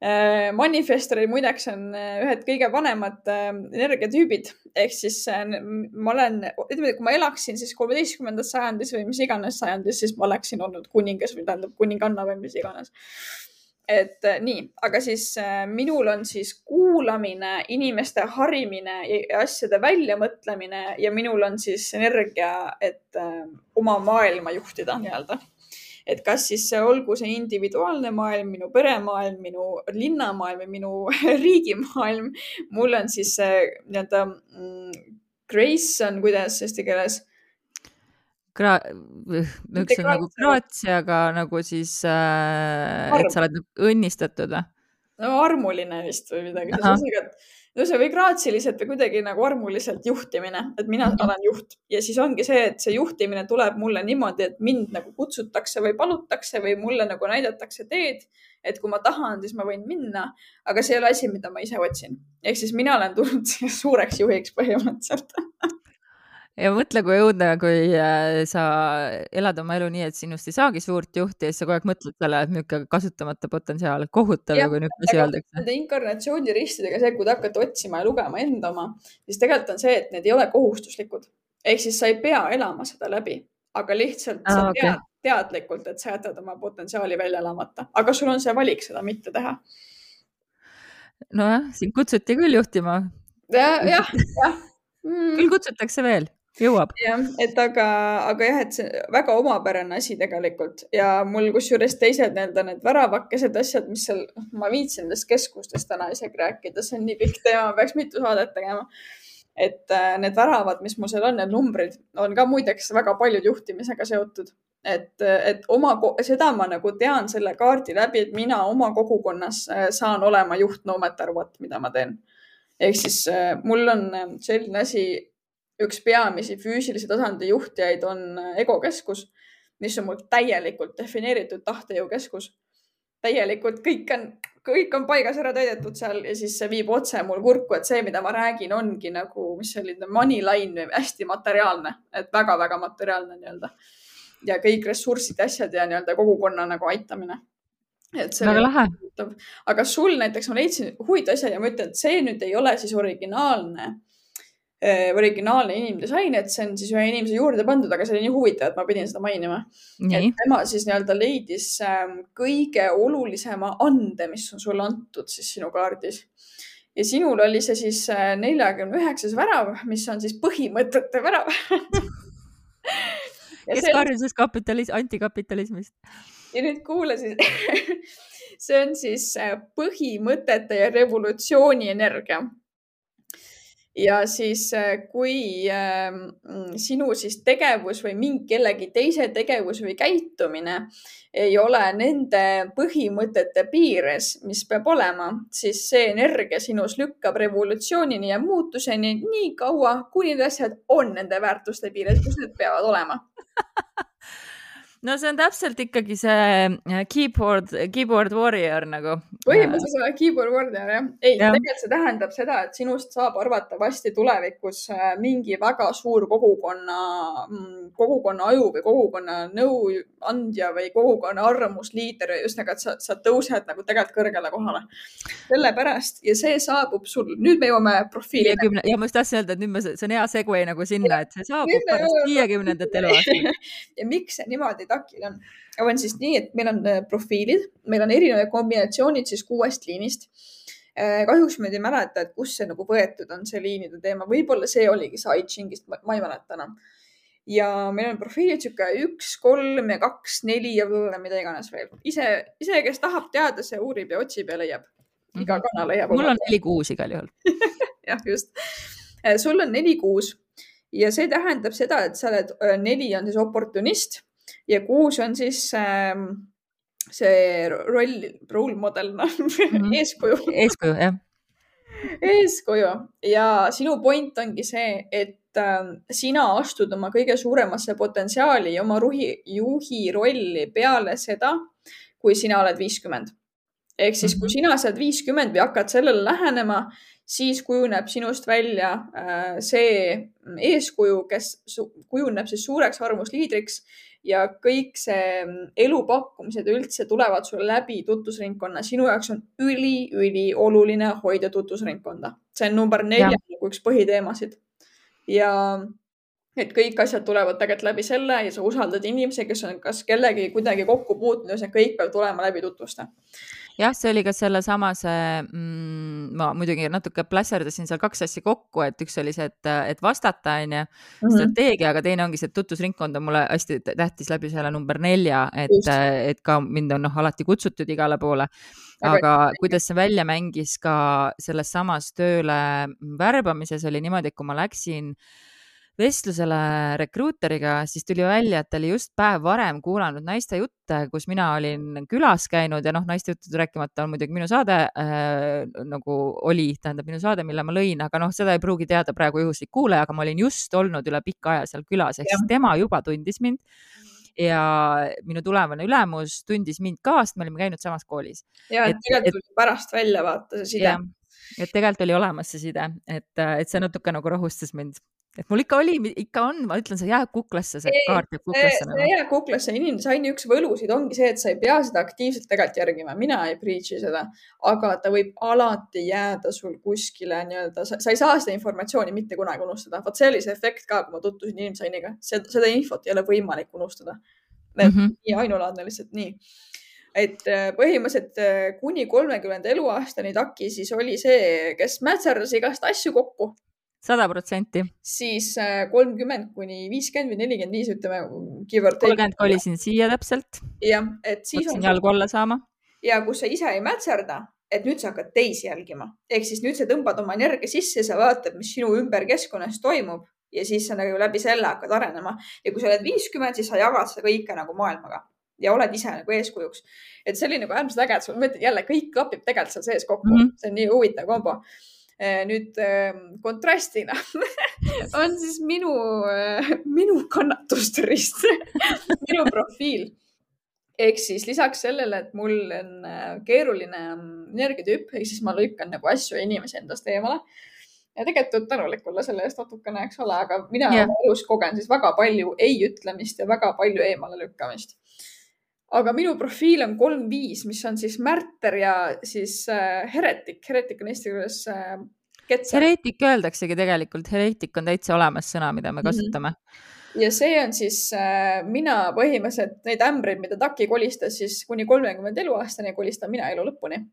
Äh, manifestoril muideks on äh, ühed kõige vanemad äh, energiatüübid ehk siis ma olen, ütleme, kui ma elaksin siis kolmeteistkümnendas sajandis või mis iganes sajandis, siis ma oleksin olnud kuningas või tähendab kuninganna või mis iganes. et nii, aga siis minul on siis kuulamine, inimeste harimine ja asjade väljamõtlemine ja minul on siis energia, et oma maailma juhtida nii-öelda et kas siis see olgu see individuaalne maailm, minu peremaailm, minu linnamaailm või minu riigimaailm. mul on siis see nii-öelda mm, grace on kuidas eesti keeles Gra-, üks on nagu graatsiaga nagu siis äh,, et sa oled õnnistatud või? no armuline vist või midagi, ühesõnaga, et no see või graatsiliselt või kuidagi nagu armuliselt juhtimine, et mina mm -hmm. olen juht ja siis ongi see, et see juhtimine tuleb mulle niimoodi, et mind nagu kutsutakse või palutakse või mulle nagu näidatakse teed. et kui ma tahan, siis ma võin minna, aga see ei ole asi, mida ma ise otsin. ehk siis mina olen tulnud suureks juhiks põhimõtteliselt ja mõtle, kui õudne, kui äh, sa elad oma elu nii, et sinust ei saagi suurt juhti ja siis sa kogu aeg mõtled selle, et niisugune kasutamata potentsiaal, kohutav kui niisugune asi öeldakse. Nende inkarnatsiooniristidega see, kui te hakkate otsima ja lugema enda oma, siis tegelikult on see, et need ei ole kohustuslikud. ehk siis sa ei pea elama seda läbi, aga lihtsalt ah, sa okay. tead teadlikult, et sa jätad oma potentsiaali välja elamata, aga sul on see valik seda mitte teha. nojah, sind kutsuti küll juhtima ja,. jah, jah, jah mm.. küll kutsutakse veel jõuab. jah, et aga, aga jah, et see väga omapärane asi tegelikult ja mul kusjuures teised nii-öelda need väravakesed asjad, mis seal, noh, ma viitsin nendest keskustest täna isegi rääkida, see on nii pikk teema, peaks mitu saadet tegema. et äh, need väravad, mis mul seal on, need numbrid on ka muideks väga paljud juhtimisega seotud. et, et oma, seda ma nagu tean selle kaardi läbi, et mina oma kogukonnas äh, saan olema juht no matter what, mida ma teen. ehk siis äh, mul on selline asi üks peamisi füüsilise tasandi juhtijaid on äh, egokeskus, mis on mul täielikult defineeritud tahtejõukeskus. täielikult kõik on, kõik on paigas ära täidetud seal ja siis see viib otse mul kurku, et see, mida ma räägin, ongi nagu, mis see oli, money line, hästi materiaalne, et väga-väga materiaalne nii-öelda. ja kõik ressursid, asjad ja nii-öelda kogukonna nagu aitamine et see väga lahe. aga sul näiteks ma leidsin huvitava asja ja ma ütlen, et see nüüd ei ole siis originaalne originaalne inimdisain, et see on siis ühe inimese juurde pandud, aga see oli nii huvitav, et ma pidin seda mainima. et tema siis nii-öelda leidis ähm, kõige olulisema ande, mis on sulle antud siis sinu kaardis. ja sinul oli see siis äh, neljakümne üheksas värav, mis on siis põhimõtete värav kes see... karjuses kapitalis-, antikapitalismist? ja nüüd kuula siis see on siis äh, põhimõtete ja revolutsiooni energia ja siis, äh, kui äh, sinu siis tegevus või mingi kellegi teise tegevus või käitumine ei ole nende põhimõtete piires, mis peab olema, siis see energia sinus lükkab revolutsioonini ja muutuseni nii kaua, kuni need asjad on nende väärtuste piires, kus need peavad olema no see on täpselt ikkagi see äh, keyboard, keyboard warrior nagu. põhimõtteliselt olen keyboard warrior jah. ei ja., tegelikult see tähendab seda, et sinust saab arvatavasti tulevikus äh, mingi väga suur kogukonna, mm, kogukonna aju või kogukonna nõuandja või kogukonna arvamusliider. just nagu, et sa, sa tõused nagu tegelikult kõrgele kohale. sellepärast ja see saabub sul, nüüd me jõuame profiili. ja ma just tahtsin öelda, et nüüd me, see on hea segue nagu sinna, et see saabub pärast viiekümnendat eluaastat ja miks see niimoodi takil on. on siis nii, et meil on äh, profiilid, meil on erinevad kombinatsioonid siis kuuest liinist. Äh, kahjuks ma ei mäleta, et kust see nagu võetud on, see liinide teema, võib-olla see oligi see I Chingist, ma ei mäleta enam. ja meil on profiilid sihuke üks, kolm ja kaks, neli ja võib-olla mida iganes veel. ise, ise, kes tahab teada, see uurib ja otsib ja leiab. iga mhm. kanal leiab. mul on neli-kuus igal juhul jah, just. Äh, sul on neli-kuus ja see tähendab seda, et sa oled, neli on siis oportunist ja kuus on siis äh, see roll, role model, noh mm -hmm. eeskuju. eeskuju, jah. eeskuju ja sinu point ongi see, et äh, sina astud oma kõige suuremasse potentsiaali ja oma ruhi, juhi rolli peale seda, kui sina oled viiskümmend. ehk siis, kui mhm. sina saad viiskümmend või hakkad sellele lähenema, siis kujuneb sinust välja äh, see eeskuju, kes kujuneb siis suureks arvamusliidriks ja kõik see mm, elupakkumised üldse tulevad sulle läbi tutvusringkonna. sinu jaoks on üli-ülioluline hoida tutvusringkonda. see on number nelja nagu üks põhiteemasid. ja et kõik asjad tulevad tegelikult läbi selle ja sa usaldad inimesi, kes on kas kellegi kuidagi kokku puutunud ja see kõik peab tulema läbi tutvuste jah, see oli ka sellesama see mm,, ma muidugi natuke plässerdasin seal kaks asja kokku, et üks oli see, et, et vastata, on ju, mhm. strateegia, aga teine ongi see, et tutvusringkond on mulle hästi tähtis läbi selle number nelja, et, et ka mind on noh, alati kutsutud igale poole. aga kuidas see välja mängis ka selles samas tööle värbamises oli niimoodi, et kui ma läksin äh, vestlusele rekruuteriga, siis tuli välja, et ta oli just päev varem kuulanud naiste jutte, kus mina olin külas käinud ja noh, naiste juttude rääkimata on muidugi minu saade äh, nagu oli, tähendab minu saade, mille ma lõin, aga noh, seda ei pruugi teada praegu juhuslik kuulaja, aga ma olin just olnud üle pika aja seal külas, ehk siis tema juba tundis mind ja minu tulevane ülemus tundis mind ka, sest me olime käinud samas koolis. ja, et tegelikult tuli pärast välja vaata see side. et tegelikult oli olemas see side, et, et see natuke nagu rahustas mind et mul ikka oli, ikka on, ma ütlen, see jääb kuklasse, see ei, kaart jääb kuklasse. see jääb kuklasse, inimdisaini üks võlusid ongi see, et sa ei pea seda aktiivselt tegelikult järgima, mina ei preach'i seda, aga ta võib alati jääda sul kuskile nii-öelda, sa ei saa seda informatsiooni mitte kunagi unustada. vot see oli see efekt ka, kui ma tutvusin inimdisainiga, seda infot ei ole võimalik unustada. Mm -hmm. nii ainulaadne lihtsalt nii et äh, põhimõtteliselt äh, kuni kolmekümnenda eluaastani Taki siis oli see, kes mätserdas igast asju kokku sada protsenti. siis äh, kolmkümmend kuni viiskümmend või nelikümmend viis, ütleme. kolmkümmend kolisin siia täpselt. jah, et siis on. jalgu alla saama. ja kus sa ise ei mätserda, et nüüd sa hakkad teisi jälgima, ehk siis nüüd sa tõmbad oma energia sisse, sa vaatad, mis sinu ümber keskkonnas toimub ja siis sa nagu läbi selle hakkad arenema ja kui sa oled viiskümmend, siis sa jagad seda kõike nagu maailmaga ja oled ise nagu eeskujuks. et see oli nagu äärmiselt äge, et sul jälle kõik klapib tegelikult seal sees kokku mm, -hmm. see on nii huvitav kombo nüüd ehm, kontrastina on siis minu, eh, minu kannatusturist minu profiil. ehk siis lisaks sellele, et mul on eh, keeruline mm, energiatüüp, ehk siis ma lükkan nagu asju ja inimesi endast eemale ja tegelikult tänulik olla selle eest natukene, eks ole, aga mina yeah. elus kogen siis väga palju ei ütlemist ja väga palju eemale lükkamist aga minu profiil on kolm viis, mis on siis märter ja siis äh, heretik. heretik on eesti keeles äh, ketser. heretik öeldaksegi tegelikult, heretik on täitsa olemas sõna, mida me mhm. kasutame mm. -hmm. ja see on siis äh,, mina põhimõtteliselt neid ämbreid, mida Taki kolistas, siis kuni kolmekümmend eluaastani kolistan mina elu lõpuni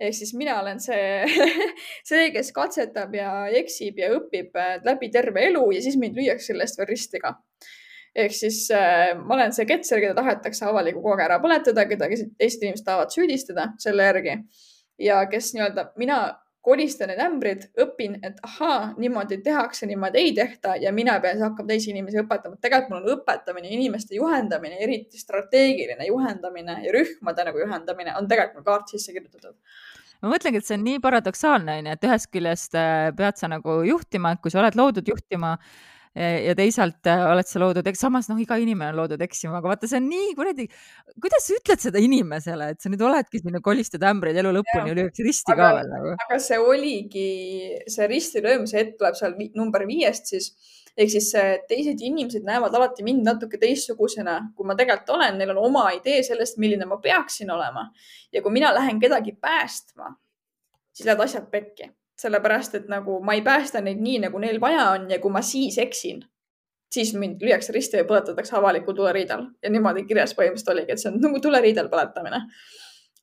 ehk siis mina olen see see, kes katsetab ja eksib ja õpib äh, läbi terve elu ja siis mind lüüakse selle eest veel risti ka. Ehk siis äh, ma olen see ketser, keda tahetakse avaliku kohaga ära põletada, keda teised inimesed tahavad süüdistada selle järgi ja kes nii-öelda, mina kolistan need ämbrid, õpin, et ahaa, niimoodi tehakse, niimoodi ei tehta ja mina pean siis hakkama teisi inimesi õpetama. tegelikult mul on õpetamine, inimeste juhendamine, eriti strateegiline juhendamine ja rühmade nagu juhendamine on tegelikult mul kaart sisse kirjutatud ma mõtlengi, et see on nii paradoksaalne, onju, et ühest küljest äh, pead sa nagu juhtima, et kui sa oled loodud juhtima ja teisalt äh, oled sa loodud, samas noh, iga inimene on loodud eksima, aga vaata, see on nii kuradi, kuidas sa ütled seda inimesele, et sa nüüd oledki sinna, kolistad ämbreid elu lõpuni ja lüüakse risti aga, ka veel nagu. aga see oligi, see risti löömise hetk tuleb seal number viiest siis ehk siis teised inimesed näevad alati mind natuke teistsugusena, kui ma tegelikult olen, neil on oma idee sellest, milline ma peaksin olema. ja kui mina lähen kedagi päästma, siis lähevad asjad pekki sellepärast et nagu ma ei päästa neid nii, nagu neil vaja on ja kui ma siis eksin, siis mind lüüakse risti või põletatakse avalikul tuleriidal ja niimoodi kirjas põhimõtteliselt oligi, et see on nagu tuleriidal põletamine.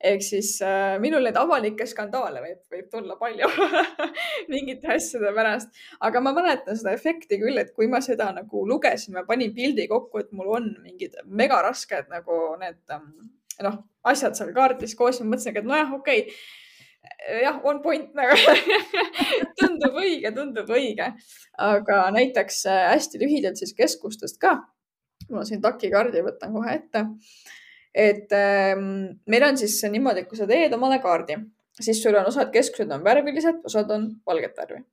ehk siis äh, minul neid avalikke skandaale võib, võib tulla palju mingite asjade pärast, aga ma mäletan seda efekti küll, et kui ma seda nagu lugesin, ma panin pildi kokku, et mul on mingid megarasked nagu need ähm, noh, asjad seal kaardis koos ja mõtlesin, et nojah, okei okay jah, on point nagu tundub õige, tundub õige, aga näiteks äh, hästi lühidalt siis keskustest ka. on siin takikaardi, võtan kohe ette. et ähm, meil on siis niimoodi, et kui sa teed omale kaardi, siis sul on osad keskused on värvilised, osad on valget värvi.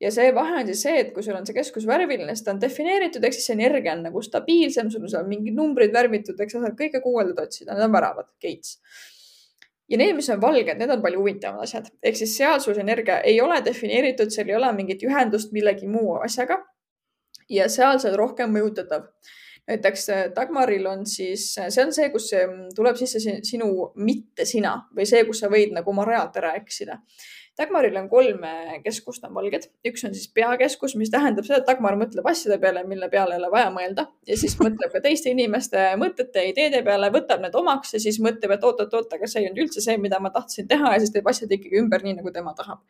ja see vahe on siis see, et kui sul on see keskus värviline, siis ta on defineeritud, ehk siis see energia on nagu stabiilsem, sul on seal mingid numbrid värvitud, eks sa saad kõike guugeldada, otsida, need on väravad, gates ja need, mis on valged, need on palju huvitavamad asjad. ehk siis seal sul see energia ei ole defineeritud, seal ei ole mingit ühendust millegi muu asjaga. ja seal sa oled rohkem mõjutatav. näiteks äh, Dagmaril on siis, äh, see on see, kus tuleb sisse sinu mitte sina või see, kus sa võid nagu oma realt ära eksida Dagmaril on kolm keskust, on valged. üks on siis peakeskus, mis tähendab seda, et Dagmar mõtleb asjade peale, mille peale ei ole vaja mõelda ja siis mõtleb ka teiste inimeste mõtete ja ideede peale, võtab need omaks ja siis mõtleb, et oot-oot-oot, aga see ei olnud üldse see, mida ma tahtsin teha ja siis teeb asjad ikkagi ümber nii, nagu tema tahab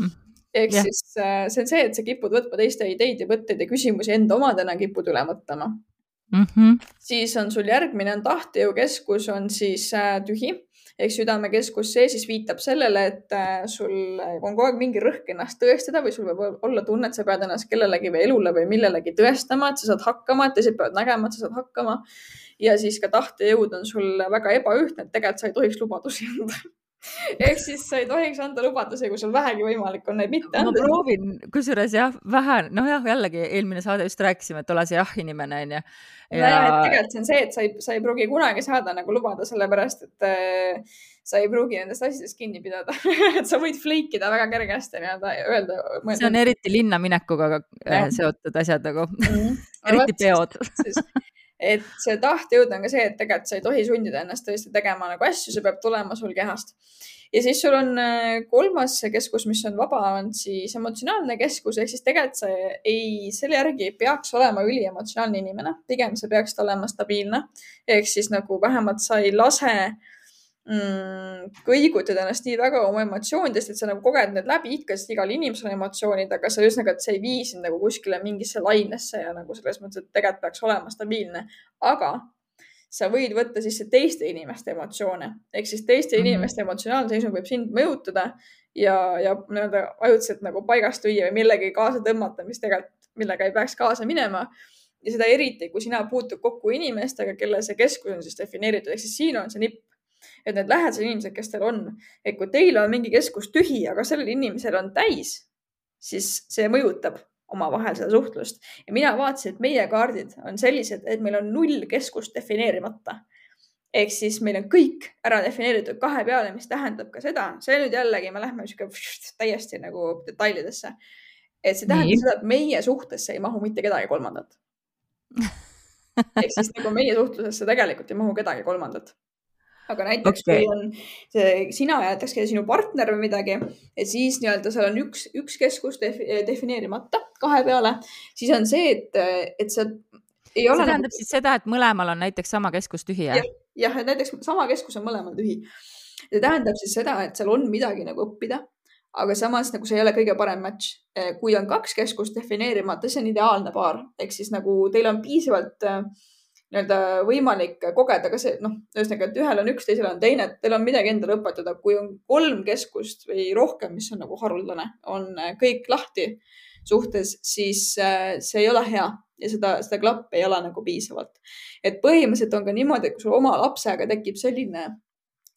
mm. ehk yeah. siis äh, see on see, et sa kipud võtma teiste ideid ja mõtteid ja küsimusi enda omadena, kipud üle mõtlema mm. -hmm. siis on sul järgmine on tahtejõukeskus, on siis äh, tühi ehk südamekeskus, see siis viitab sellele, et äh, sul on kogu aeg mingi rõhk ennast tõestada või sul võib olla tunne, et sa pead ennast kellelegi või elule või millelegi tõestama, et sa saad hakkama, et teised peavad nägema, et sa saad hakkama. ja siis ka tahtejõud on sul väga ebaühtne, et tegelikult sa ei tohiks lubadusi anda ehk siis sa ei tohiks anda lubadusi, kui sul vähegi võimalik on neid mitte anda. ma proovin, kusjuures jah, vähe, noh jah, jällegi eelmine saade just rääkisime, et ole see jah inimene onju ja.... nojah, et tegelikult see on see, et sa ei, sa ei pruugi kunagi saada nagu lubada, sellepärast et äh, sa ei pruugi nendest asjadest kinni pidada et sa võid flake ida väga kergesti nii-öelda öelda. see on eriti linna minekuga äh, seotud asjad nagu -hmm. eriti peod et see tahtejõud on ka see, et tegelikult sa ei tohi sundida ennast tõesti tegema nagu asju, see peab tulema sul kehast. Ja siis sul on äh, kolmas keskus, mis on vaba, on siis emotsionaalne keskus. Ehk siis tegelikult sa ei, selle järgi ei peaks olema üliemotsionaalne inimene, pigem sa peaksid olema stabiilne. Ehk siis nagu vähemalt sa ei lase mm, kõigutada ennast nii väga oma emotsioonidest, et sa nagu koged need läbi, ikka, sest igal inimesel on emotsioonid, aga sa ühesõnaga, et see ei vii sind nagu kuskile mingisse lainesse ja nagu selles mõttes, et tegelikult peaks olema stabiilne. aga sa võid võtta sisse teiste inimeste emotsioone ehk siis teiste mm -hmm. inimeste emotsionaalne seisund võib sind mõjutada ja, ja nii-öelda ajutiselt nagu paigast lüüa või millegi kaasa tõmmata, mis tegelikult, millega ei peaks kaasa minema. ja seda eriti, kui sina puutud kokku inimestega, kelle see keskus on siis defineeritud, ehk siis siin on see nipp et need lähedased inimesed, kes teil on, et kui teil on mingi keskus tühi, aga sellel inimesel on täis, siis see mõjutab omavahel seda suhtlust ja mina vaatasin, et meie kaardid on sellised, et meil on null keskust defineerimata. ehk siis meil on kõik ära defineeritud kahe peale, mis tähendab ka seda, see nüüd jällegi, me lähme sihuke täiesti nagu detailidesse. et see tähendab Nii. seda, et meie suhtesse ei mahu mitte kedagi kolmandat ehk siis nagu meie suhtlusesse tegelikult ei mahu kedagi kolmandat aga näiteks okay. kui on see, sina ja näiteks sinu partner või midagi, et siis nii-öelda seal on üks, üks keskus def, defineerimata kahe peale, siis on see, et, et sa ei ole. see tähendab nagu... siis seda, et mõlemal on näiteks sama keskus tühi, jah? jah, et näiteks sama keskus on mõlemal tühi see tähendab siis seda, et seal on midagi nagu õppida, aga samas nagu see ei ole kõige parem match. kui on kaks keskust defineerimata, see on ideaalne paar, ehk siis nagu teil on piisavalt äh, nii-öelda võimalik kogeda ka see, noh, ühesõnaga, et ühel on üks, teisel on teine, et teil on midagi endale õpetada. kui on kolm keskust või rohkem, mis on nagu haruldane, on äh, kõik lahti suhtes, siis äh, see ei ole hea ja seda, seda klappi ei ole nagu piisavalt. et põhimõtteliselt on ka niimoodi, et kui sul oma lapsega tekib selline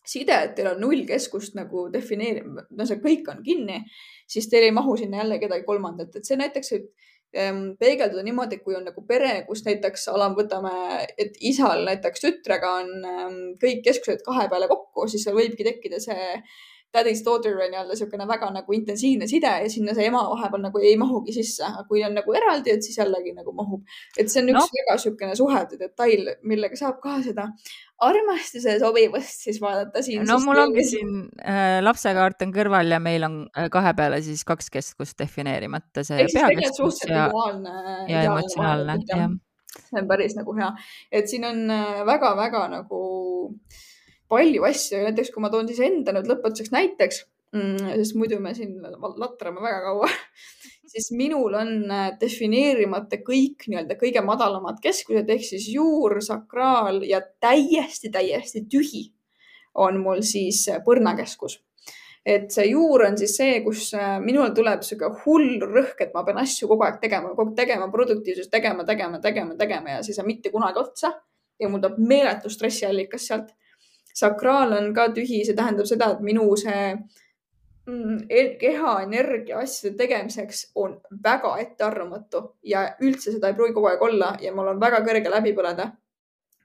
side, et teil on null keskust nagu defineerima, no see kõik on kinni, siis teil ei mahu sinna jälle kedagi kolmandat, et see näiteks Ehm, peegelduda niimoodi, kui on nagu pere, kus näiteks alam, võtame, et isal näiteks tütrega on kõik keskused kahe peale kokku, siis seal võibki tekkida see daddy's daughter nii-öelda niisugune väga nagu intensiivne side ja sinna see ema vahepeal nagu ei mahugi sisse, aga kui on nagu eraldi, et siis jällegi nagu mahub. et see on üks no. väga niisugune suhete detail, millega saab ka seda armastuse sobivust siis vaadata siin. no mul ongi siin äh, lapsekaart on kõrval ja meil on äh, kahe peale siis kaks keskust defineerimata see peakeskus ja, ja emotsionaalne, jah. see on päris nagu hea, et siin on väga-väga äh, nagu palju asju, näiteks kui ma toon siis enda nüüd lõpetuseks näiteks mm,, sest muidu me siin latrame väga kaua siis minul on äh, defineerimata kõik nii-öelda kõige madalamad keskused ehk siis juur, sakraal ja täiesti, täiesti tühi on mul siis äh, põrnakeskus. et see juur on siis see, kus äh, minul tuleb sihuke hull rõhk, et ma pean asju kogu aeg tegema, kogu aeg tegema, produktiivsust tegema, tegema, tegema, tegema ja siis ei saa mitte kunagi otsa ja mul tuleb meeletu stressiallikas sealt sakraal on ka tühi, see tähendab seda, et minu see mm, keha energia asjade tegemiseks on väga ettearvamatu ja üldse seda ei pruugi kogu aeg olla ja mul on väga kõrge läbi põleda.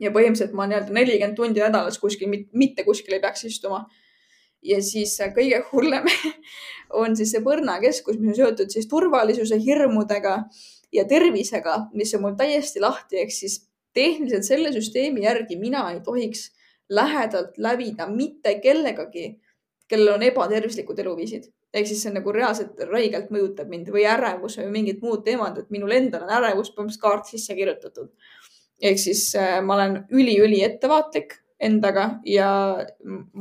ja põhimõtteliselt ma nii-öelda nelikümmend tundi nädalas kuskil, mitte kuskil ei peaks istuma. ja siis kõige hullem on siis see põrnakeskus, mis on seotud siis turvalisuse, hirmudega ja tervisega, mis on mul täiesti lahti, ehk siis tehniliselt selle süsteemi järgi mina ei tohiks lähedalt lävida mitte kellegagi, kellel on ebatervislikud eluviisid. ehk siis see nagu reaalselt räigelt mõjutab mind või ärevus või mingid muud teemad, et minul endal on ärevus põhimõtteliselt kaart sisse kirjutatud. ehk siis äh, ma olen üli-üli ettevaatlik endaga ja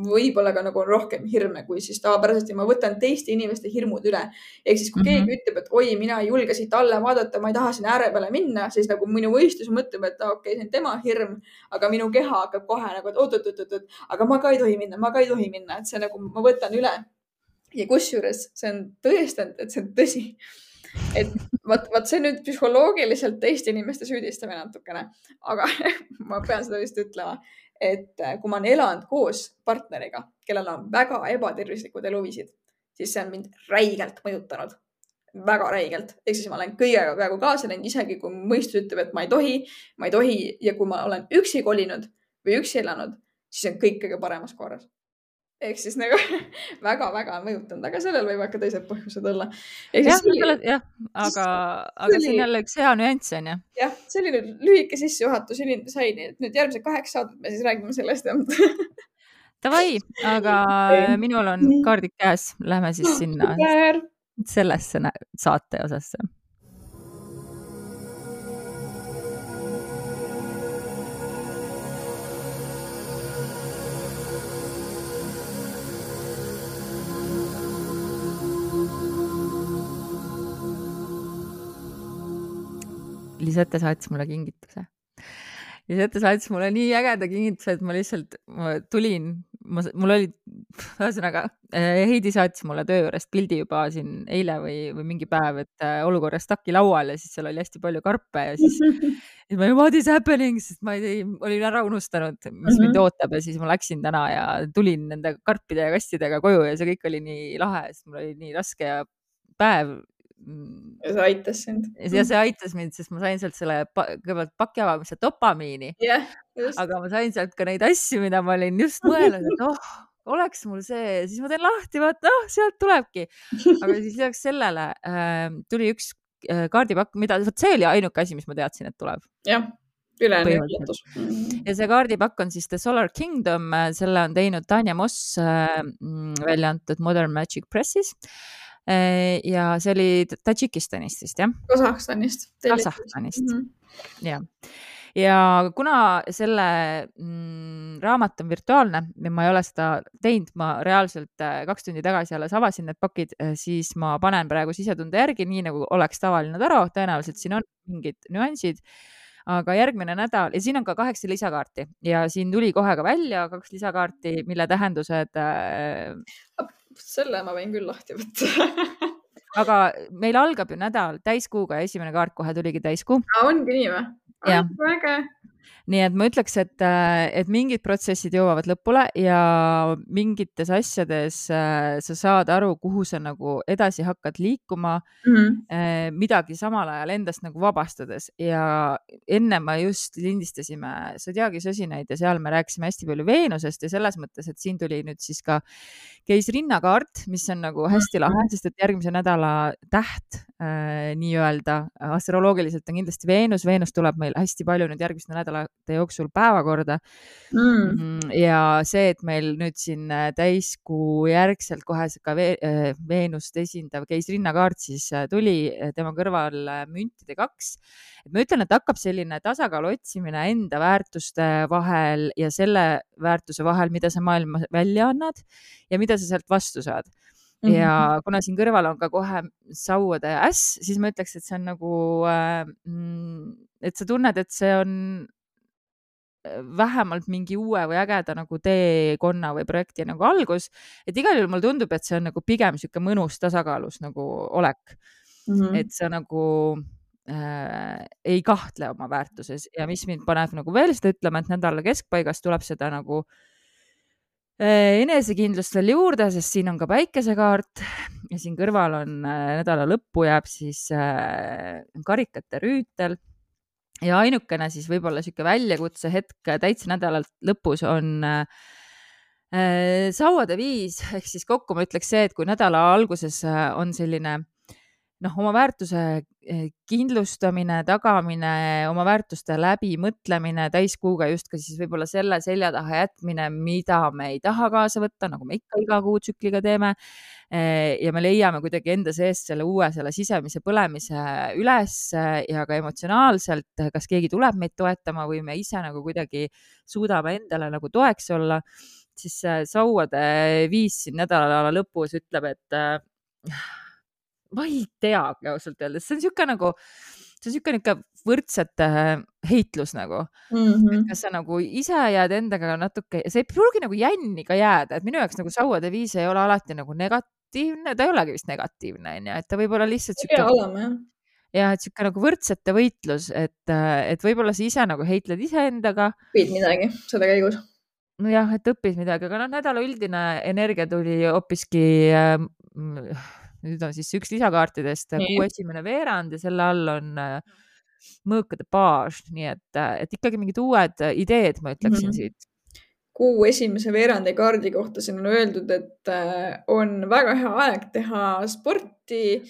võib-olla ka nagu rohkem hirme kui siis tavapäraselt ja ma võtan teiste inimeste hirmud üle. ehk siis, kui mm -hmm. keegi ütleb, et oi, mina ei julge siit alla vaadata, ma ei taha sinna ääre peale minna, siis nagu minu mõistus mõtleb, et okei okay,, see on tema hirm, aga minu keha hakkab kohe nagu, et oot-oot-oot-oot, aga ma ka ei tohi minna, ma ka ei tohi minna, et see nagu ma võtan üle. ja kusjuures see on tõestanud, et see on tõsi et vot, vot see nüüd psühholoogiliselt teiste inimeste süüdistamine natukene, aga ma pean seda vist ütlema et äh, kui ma olen elanud koos partneriga, kellel on väga ebatervislikud eluviisid, siis see on mind räigelt mõjutanud, väga räigelt. ehk siis ma olen kõigega peaaegu kaasa läinud, isegi kui mõistus ütleb, et ma ei tohi, ma ei tohi ja kui ma olen üksi kolinud või üksi elanud, siis on kõik kõige paremas korras ehk siis nagu väga-väga mõjutanud, aga sellel võivad ka teised põhjused olla. jah, jah, aga, aga on jälle üks hea nüanss on ju. jah, selline lühike sissejuhatus sai, nii et nüüd järgmised kaheksa saadet me siis räägime sellest Davai, aga minul on kaardid käes, lähme siis sinna sellesse saate osasse Lisette saatis mulle kingituse. Lisette saatis mulle nii ägeda kingituse, et ma lihtsalt ma tulin, ma, mul oli, ühesõnaga eh, Heidi saatis mulle töö juurest pildi juba siin eile või, või mingi päev, et äh, olukorras taki laual ja siis seal oli hästi palju karpe ja siis, siis ma what is happening, sest ma ei, olin ära unustanud, mis mm -hmm. mind mhm. ootab ja siis ma läksin täna ja tulin nende karpide ja kastidega koju ja see kõik oli nii lahe, sest mul oli nii raske ja päev ja see aitas sind. ja see aitas mind, sest ma sain sealt selle kõigepealt paki avamise dopamiini yeah,. aga ma sain sealt ka neid asju, mida ma olin just mõelnud, et oh, oleks mul see, siis ma teen lahti, vaata, noh, sealt tulebki. aga siis lisaks sellele äh, tuli üks äh, kaardipakk, mida, vot see oli ainuke asi, mis ma teadsin, et tuleb. jah ülejäänud üllatus. ja see kaardipakk on siis The Solar Kingdom, selle on teinud Tanja Moss äh, välja antud Modern Magic Pressis Äh, ja see oli Tadžikistanist vist jah? Kasahstanist. Kasahstanist mm, -hmm. jah. ja kuna selle mm, raamat on virtuaalne ja ma ei ole seda teinud, ma reaalselt äh, kaks tundi tagasi alles avasin need pakid, siis ma panen praegu sisetunde järgi, nii nagu oleks tavaline taro, tõenäoliselt siin on mingid nüansid aga järgmine nädal ja siin on ka kaheksa lisakaarti ja siin tuli kohe ka välja kaks lisakaarti, mille tähendused äh.... selle ma võin küll lahti võtta aga meil algab ju nädal täiskuuga ja esimene kaart kohe tuligi täiskuu. ongi nii või? väga nii et ma ütleks, et, äh, et mingid protsessid jõuavad lõpule ja mingites asjades äh, sa saad aru, kuhu sa nagu edasi hakkad liikuma mm, -hmm. midagi samal ajal endast nagu vabastades. Ja enne ma just lindistasime Zodiaagi sosinaid ja seal me rääkisime hästi palju Veenusest ja selles mõttes, et siin tuli nüüd siis ka keisrinnakaart, mis on nagu hästi lahe, sest et järgmise nädala täht äh, nii-öelda astroloogiliselt on kindlasti Veenus, Veenus tuleb meil hästi palju nüüd järgmiste nädala nädalate jooksul päevakorda mm.. mm. ja see, et meil nüüd siin äh, täiskuu järgselt kohe ka äh, Veenust esindav keisrinnakaart siis äh, tuli tema kõrval müntide kaks. ma ütlen, et hakkab selline tasakaalu otsimine enda väärtuste vahel ja selle väärtuse vahel, mida sa maailma välja annad ja mida sa sealt vastu saad ja kuna siin kõrval on ka kohe sauade äss, siis ma ütleks, et see on nagu äh,, mm, et sa tunned, et see on vähemalt mingi uue või ägeda nagu teekonna või projekti nagu algus. et igal juhul mulle tundub, et see on nagu pigem sihuke mõnus tasakaalus nagu olek mm. -hmm. et sa nagu äh, ei kahtle oma väärtuses ja mis mind paneb nagu veel seda ütlema, et nädala keskpaigas tuleb seda nagu äh, enesekindlust veel juurde, sest siin on ka päikesekaart ja siin kõrval on äh, nädala lõppu jääb siis äh, karikate rüütel ja ainukene siis võib-olla sihuke väljakutse hetk täitsa nädala lõpus on äh, sauade viis. Ehk siis kokku ma ütleks see, et kui nädala alguses äh, on selline noh, oma väärtuse eh, kindlustamine, tagamine, oma väärtuste läbimõtlemine täiskuuga justkui siis võib-olla selle selja taha jätmine, mida me ei taha kaasa võtta, nagu me ikka iga kuutsükliga teeme. Eh, ja me leiame kuidagi enda seest selle uue, selle sisemise põlemise üles ja ka emotsionaalselt, kas keegi tuleb meid toetama või me ise nagu kuidagi suudame endale nagu toeks olla, siis sauade viis siin nädala lõpus ütleb, et ma ei teagi ausalt öeldes, see on niisugune nagu, see on niisugune ikka võrdsete heitlus nagu mm. -hmm. kas sa nagu ise jääd endaga natuke, see ei pruugi nagu jänni ka jääda, et minu jaoks nagu sauade viis ei ole alati nagu negatiivne, ta ei olegi vist negatiivne, onju, et ta võib olla lihtsalt sihuke. ja et sihuke nagu võrdsete võitlus, et, et võib-olla sa ise nagu heitled iseendaga. õpid midagi selle käigus. nojah, et õpid midagi, aga noh, nädala üldine energia tuli hoopiski äh, nüüd on siis üks lisakaartidest kuu esimene veerand ja selle all on äh, mõõkade baas, nii et, äh, et ikkagi mingid uued ideed, ma ütleksin mm -hmm. siit. Kuu esimese veerandi kaardi kohta siin on öeldud, et äh, on väga hea aeg teha sporti,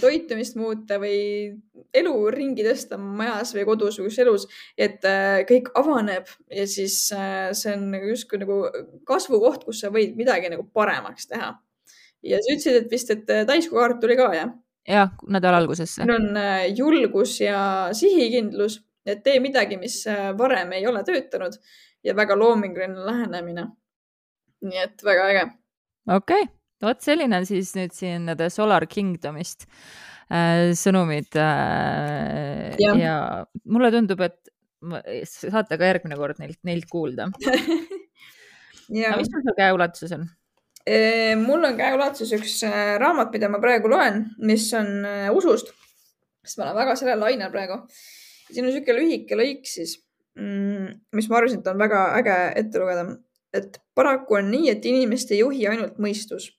toitumist muuta või elu ringi tõsta majas või kodus või kus elus, et kõik avaneb ja siis see on justkui nagu kasvukoht, kus sa võid midagi nagu paremaks teha ja sa ütlesid, et vist, et äh, täiskohaart tuli ka, jah? jah, nädala algusesse. meil on äh, julgus ja sihikindlus, et tee midagi, mis äh, varem ei ole töötanud ja väga loominguline lähenemine. nii et väga äge. okei okay., vot selline on siis nüüd siin The Solar Kingdomist äh, sõnumid äh, ja. ja mulle tundub, et saate ka järgmine kord neilt, neilt kuulda aga mis sul seal käeulatuses on? Mul on käeulatuses üks äh, raamat, mida ma praegu loen, mis on äh, usust, sest ma olen väga sellel lainel praegu. siin on niisugune lühike lõik siis, mm, mis ma arvasin, et on väga äge ette lugeda. et paraku on nii, et inimest ei juhi ainult mõistus.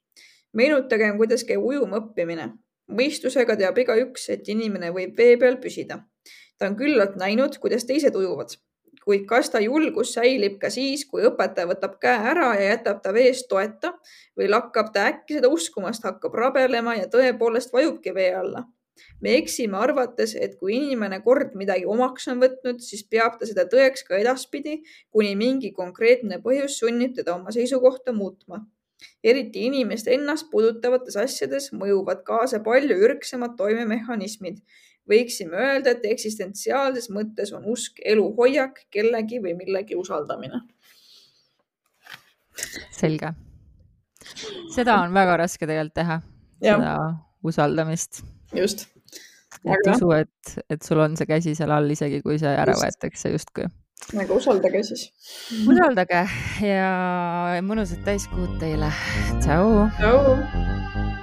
meenutagem, kuidas käib ujuma õppimine. mõistusega teab igaüks, et inimene võib vee peal püsida. ta on küllalt näinud, kuidas teised ujuvad kuid kas ta julgus säilib ka siis, kui õpetaja võtab käe ära ja jätab ta vees toeta või lakkab ta äkki seda uskumast, hakkab rabelema ja tõepoolest vajubki vee alla? me eksime arvates, et kui inimene kord midagi omaks on võtnud, siis peab ta seda tõeks ka edaspidi, kuni mingi konkreetne põhjus sunnib teda oma seisukohta muutma. eriti inimest ennast puudutavates asjades mõjuvad kaasa palju ürgsemad toimemehhanismid võiksime öelda, et eksistentsiaalses mõttes on usk eluhoiak, kellegi või millegi usaldamine. selge. seda on väga raske tegelikult teha, seda usaldamist. just. et usu, et, et sul on see käsi seal all, isegi kui see ära võetakse justkui aga usaldage siis. usaldage ja mõnusat täiskuud teile. tšau. tšau.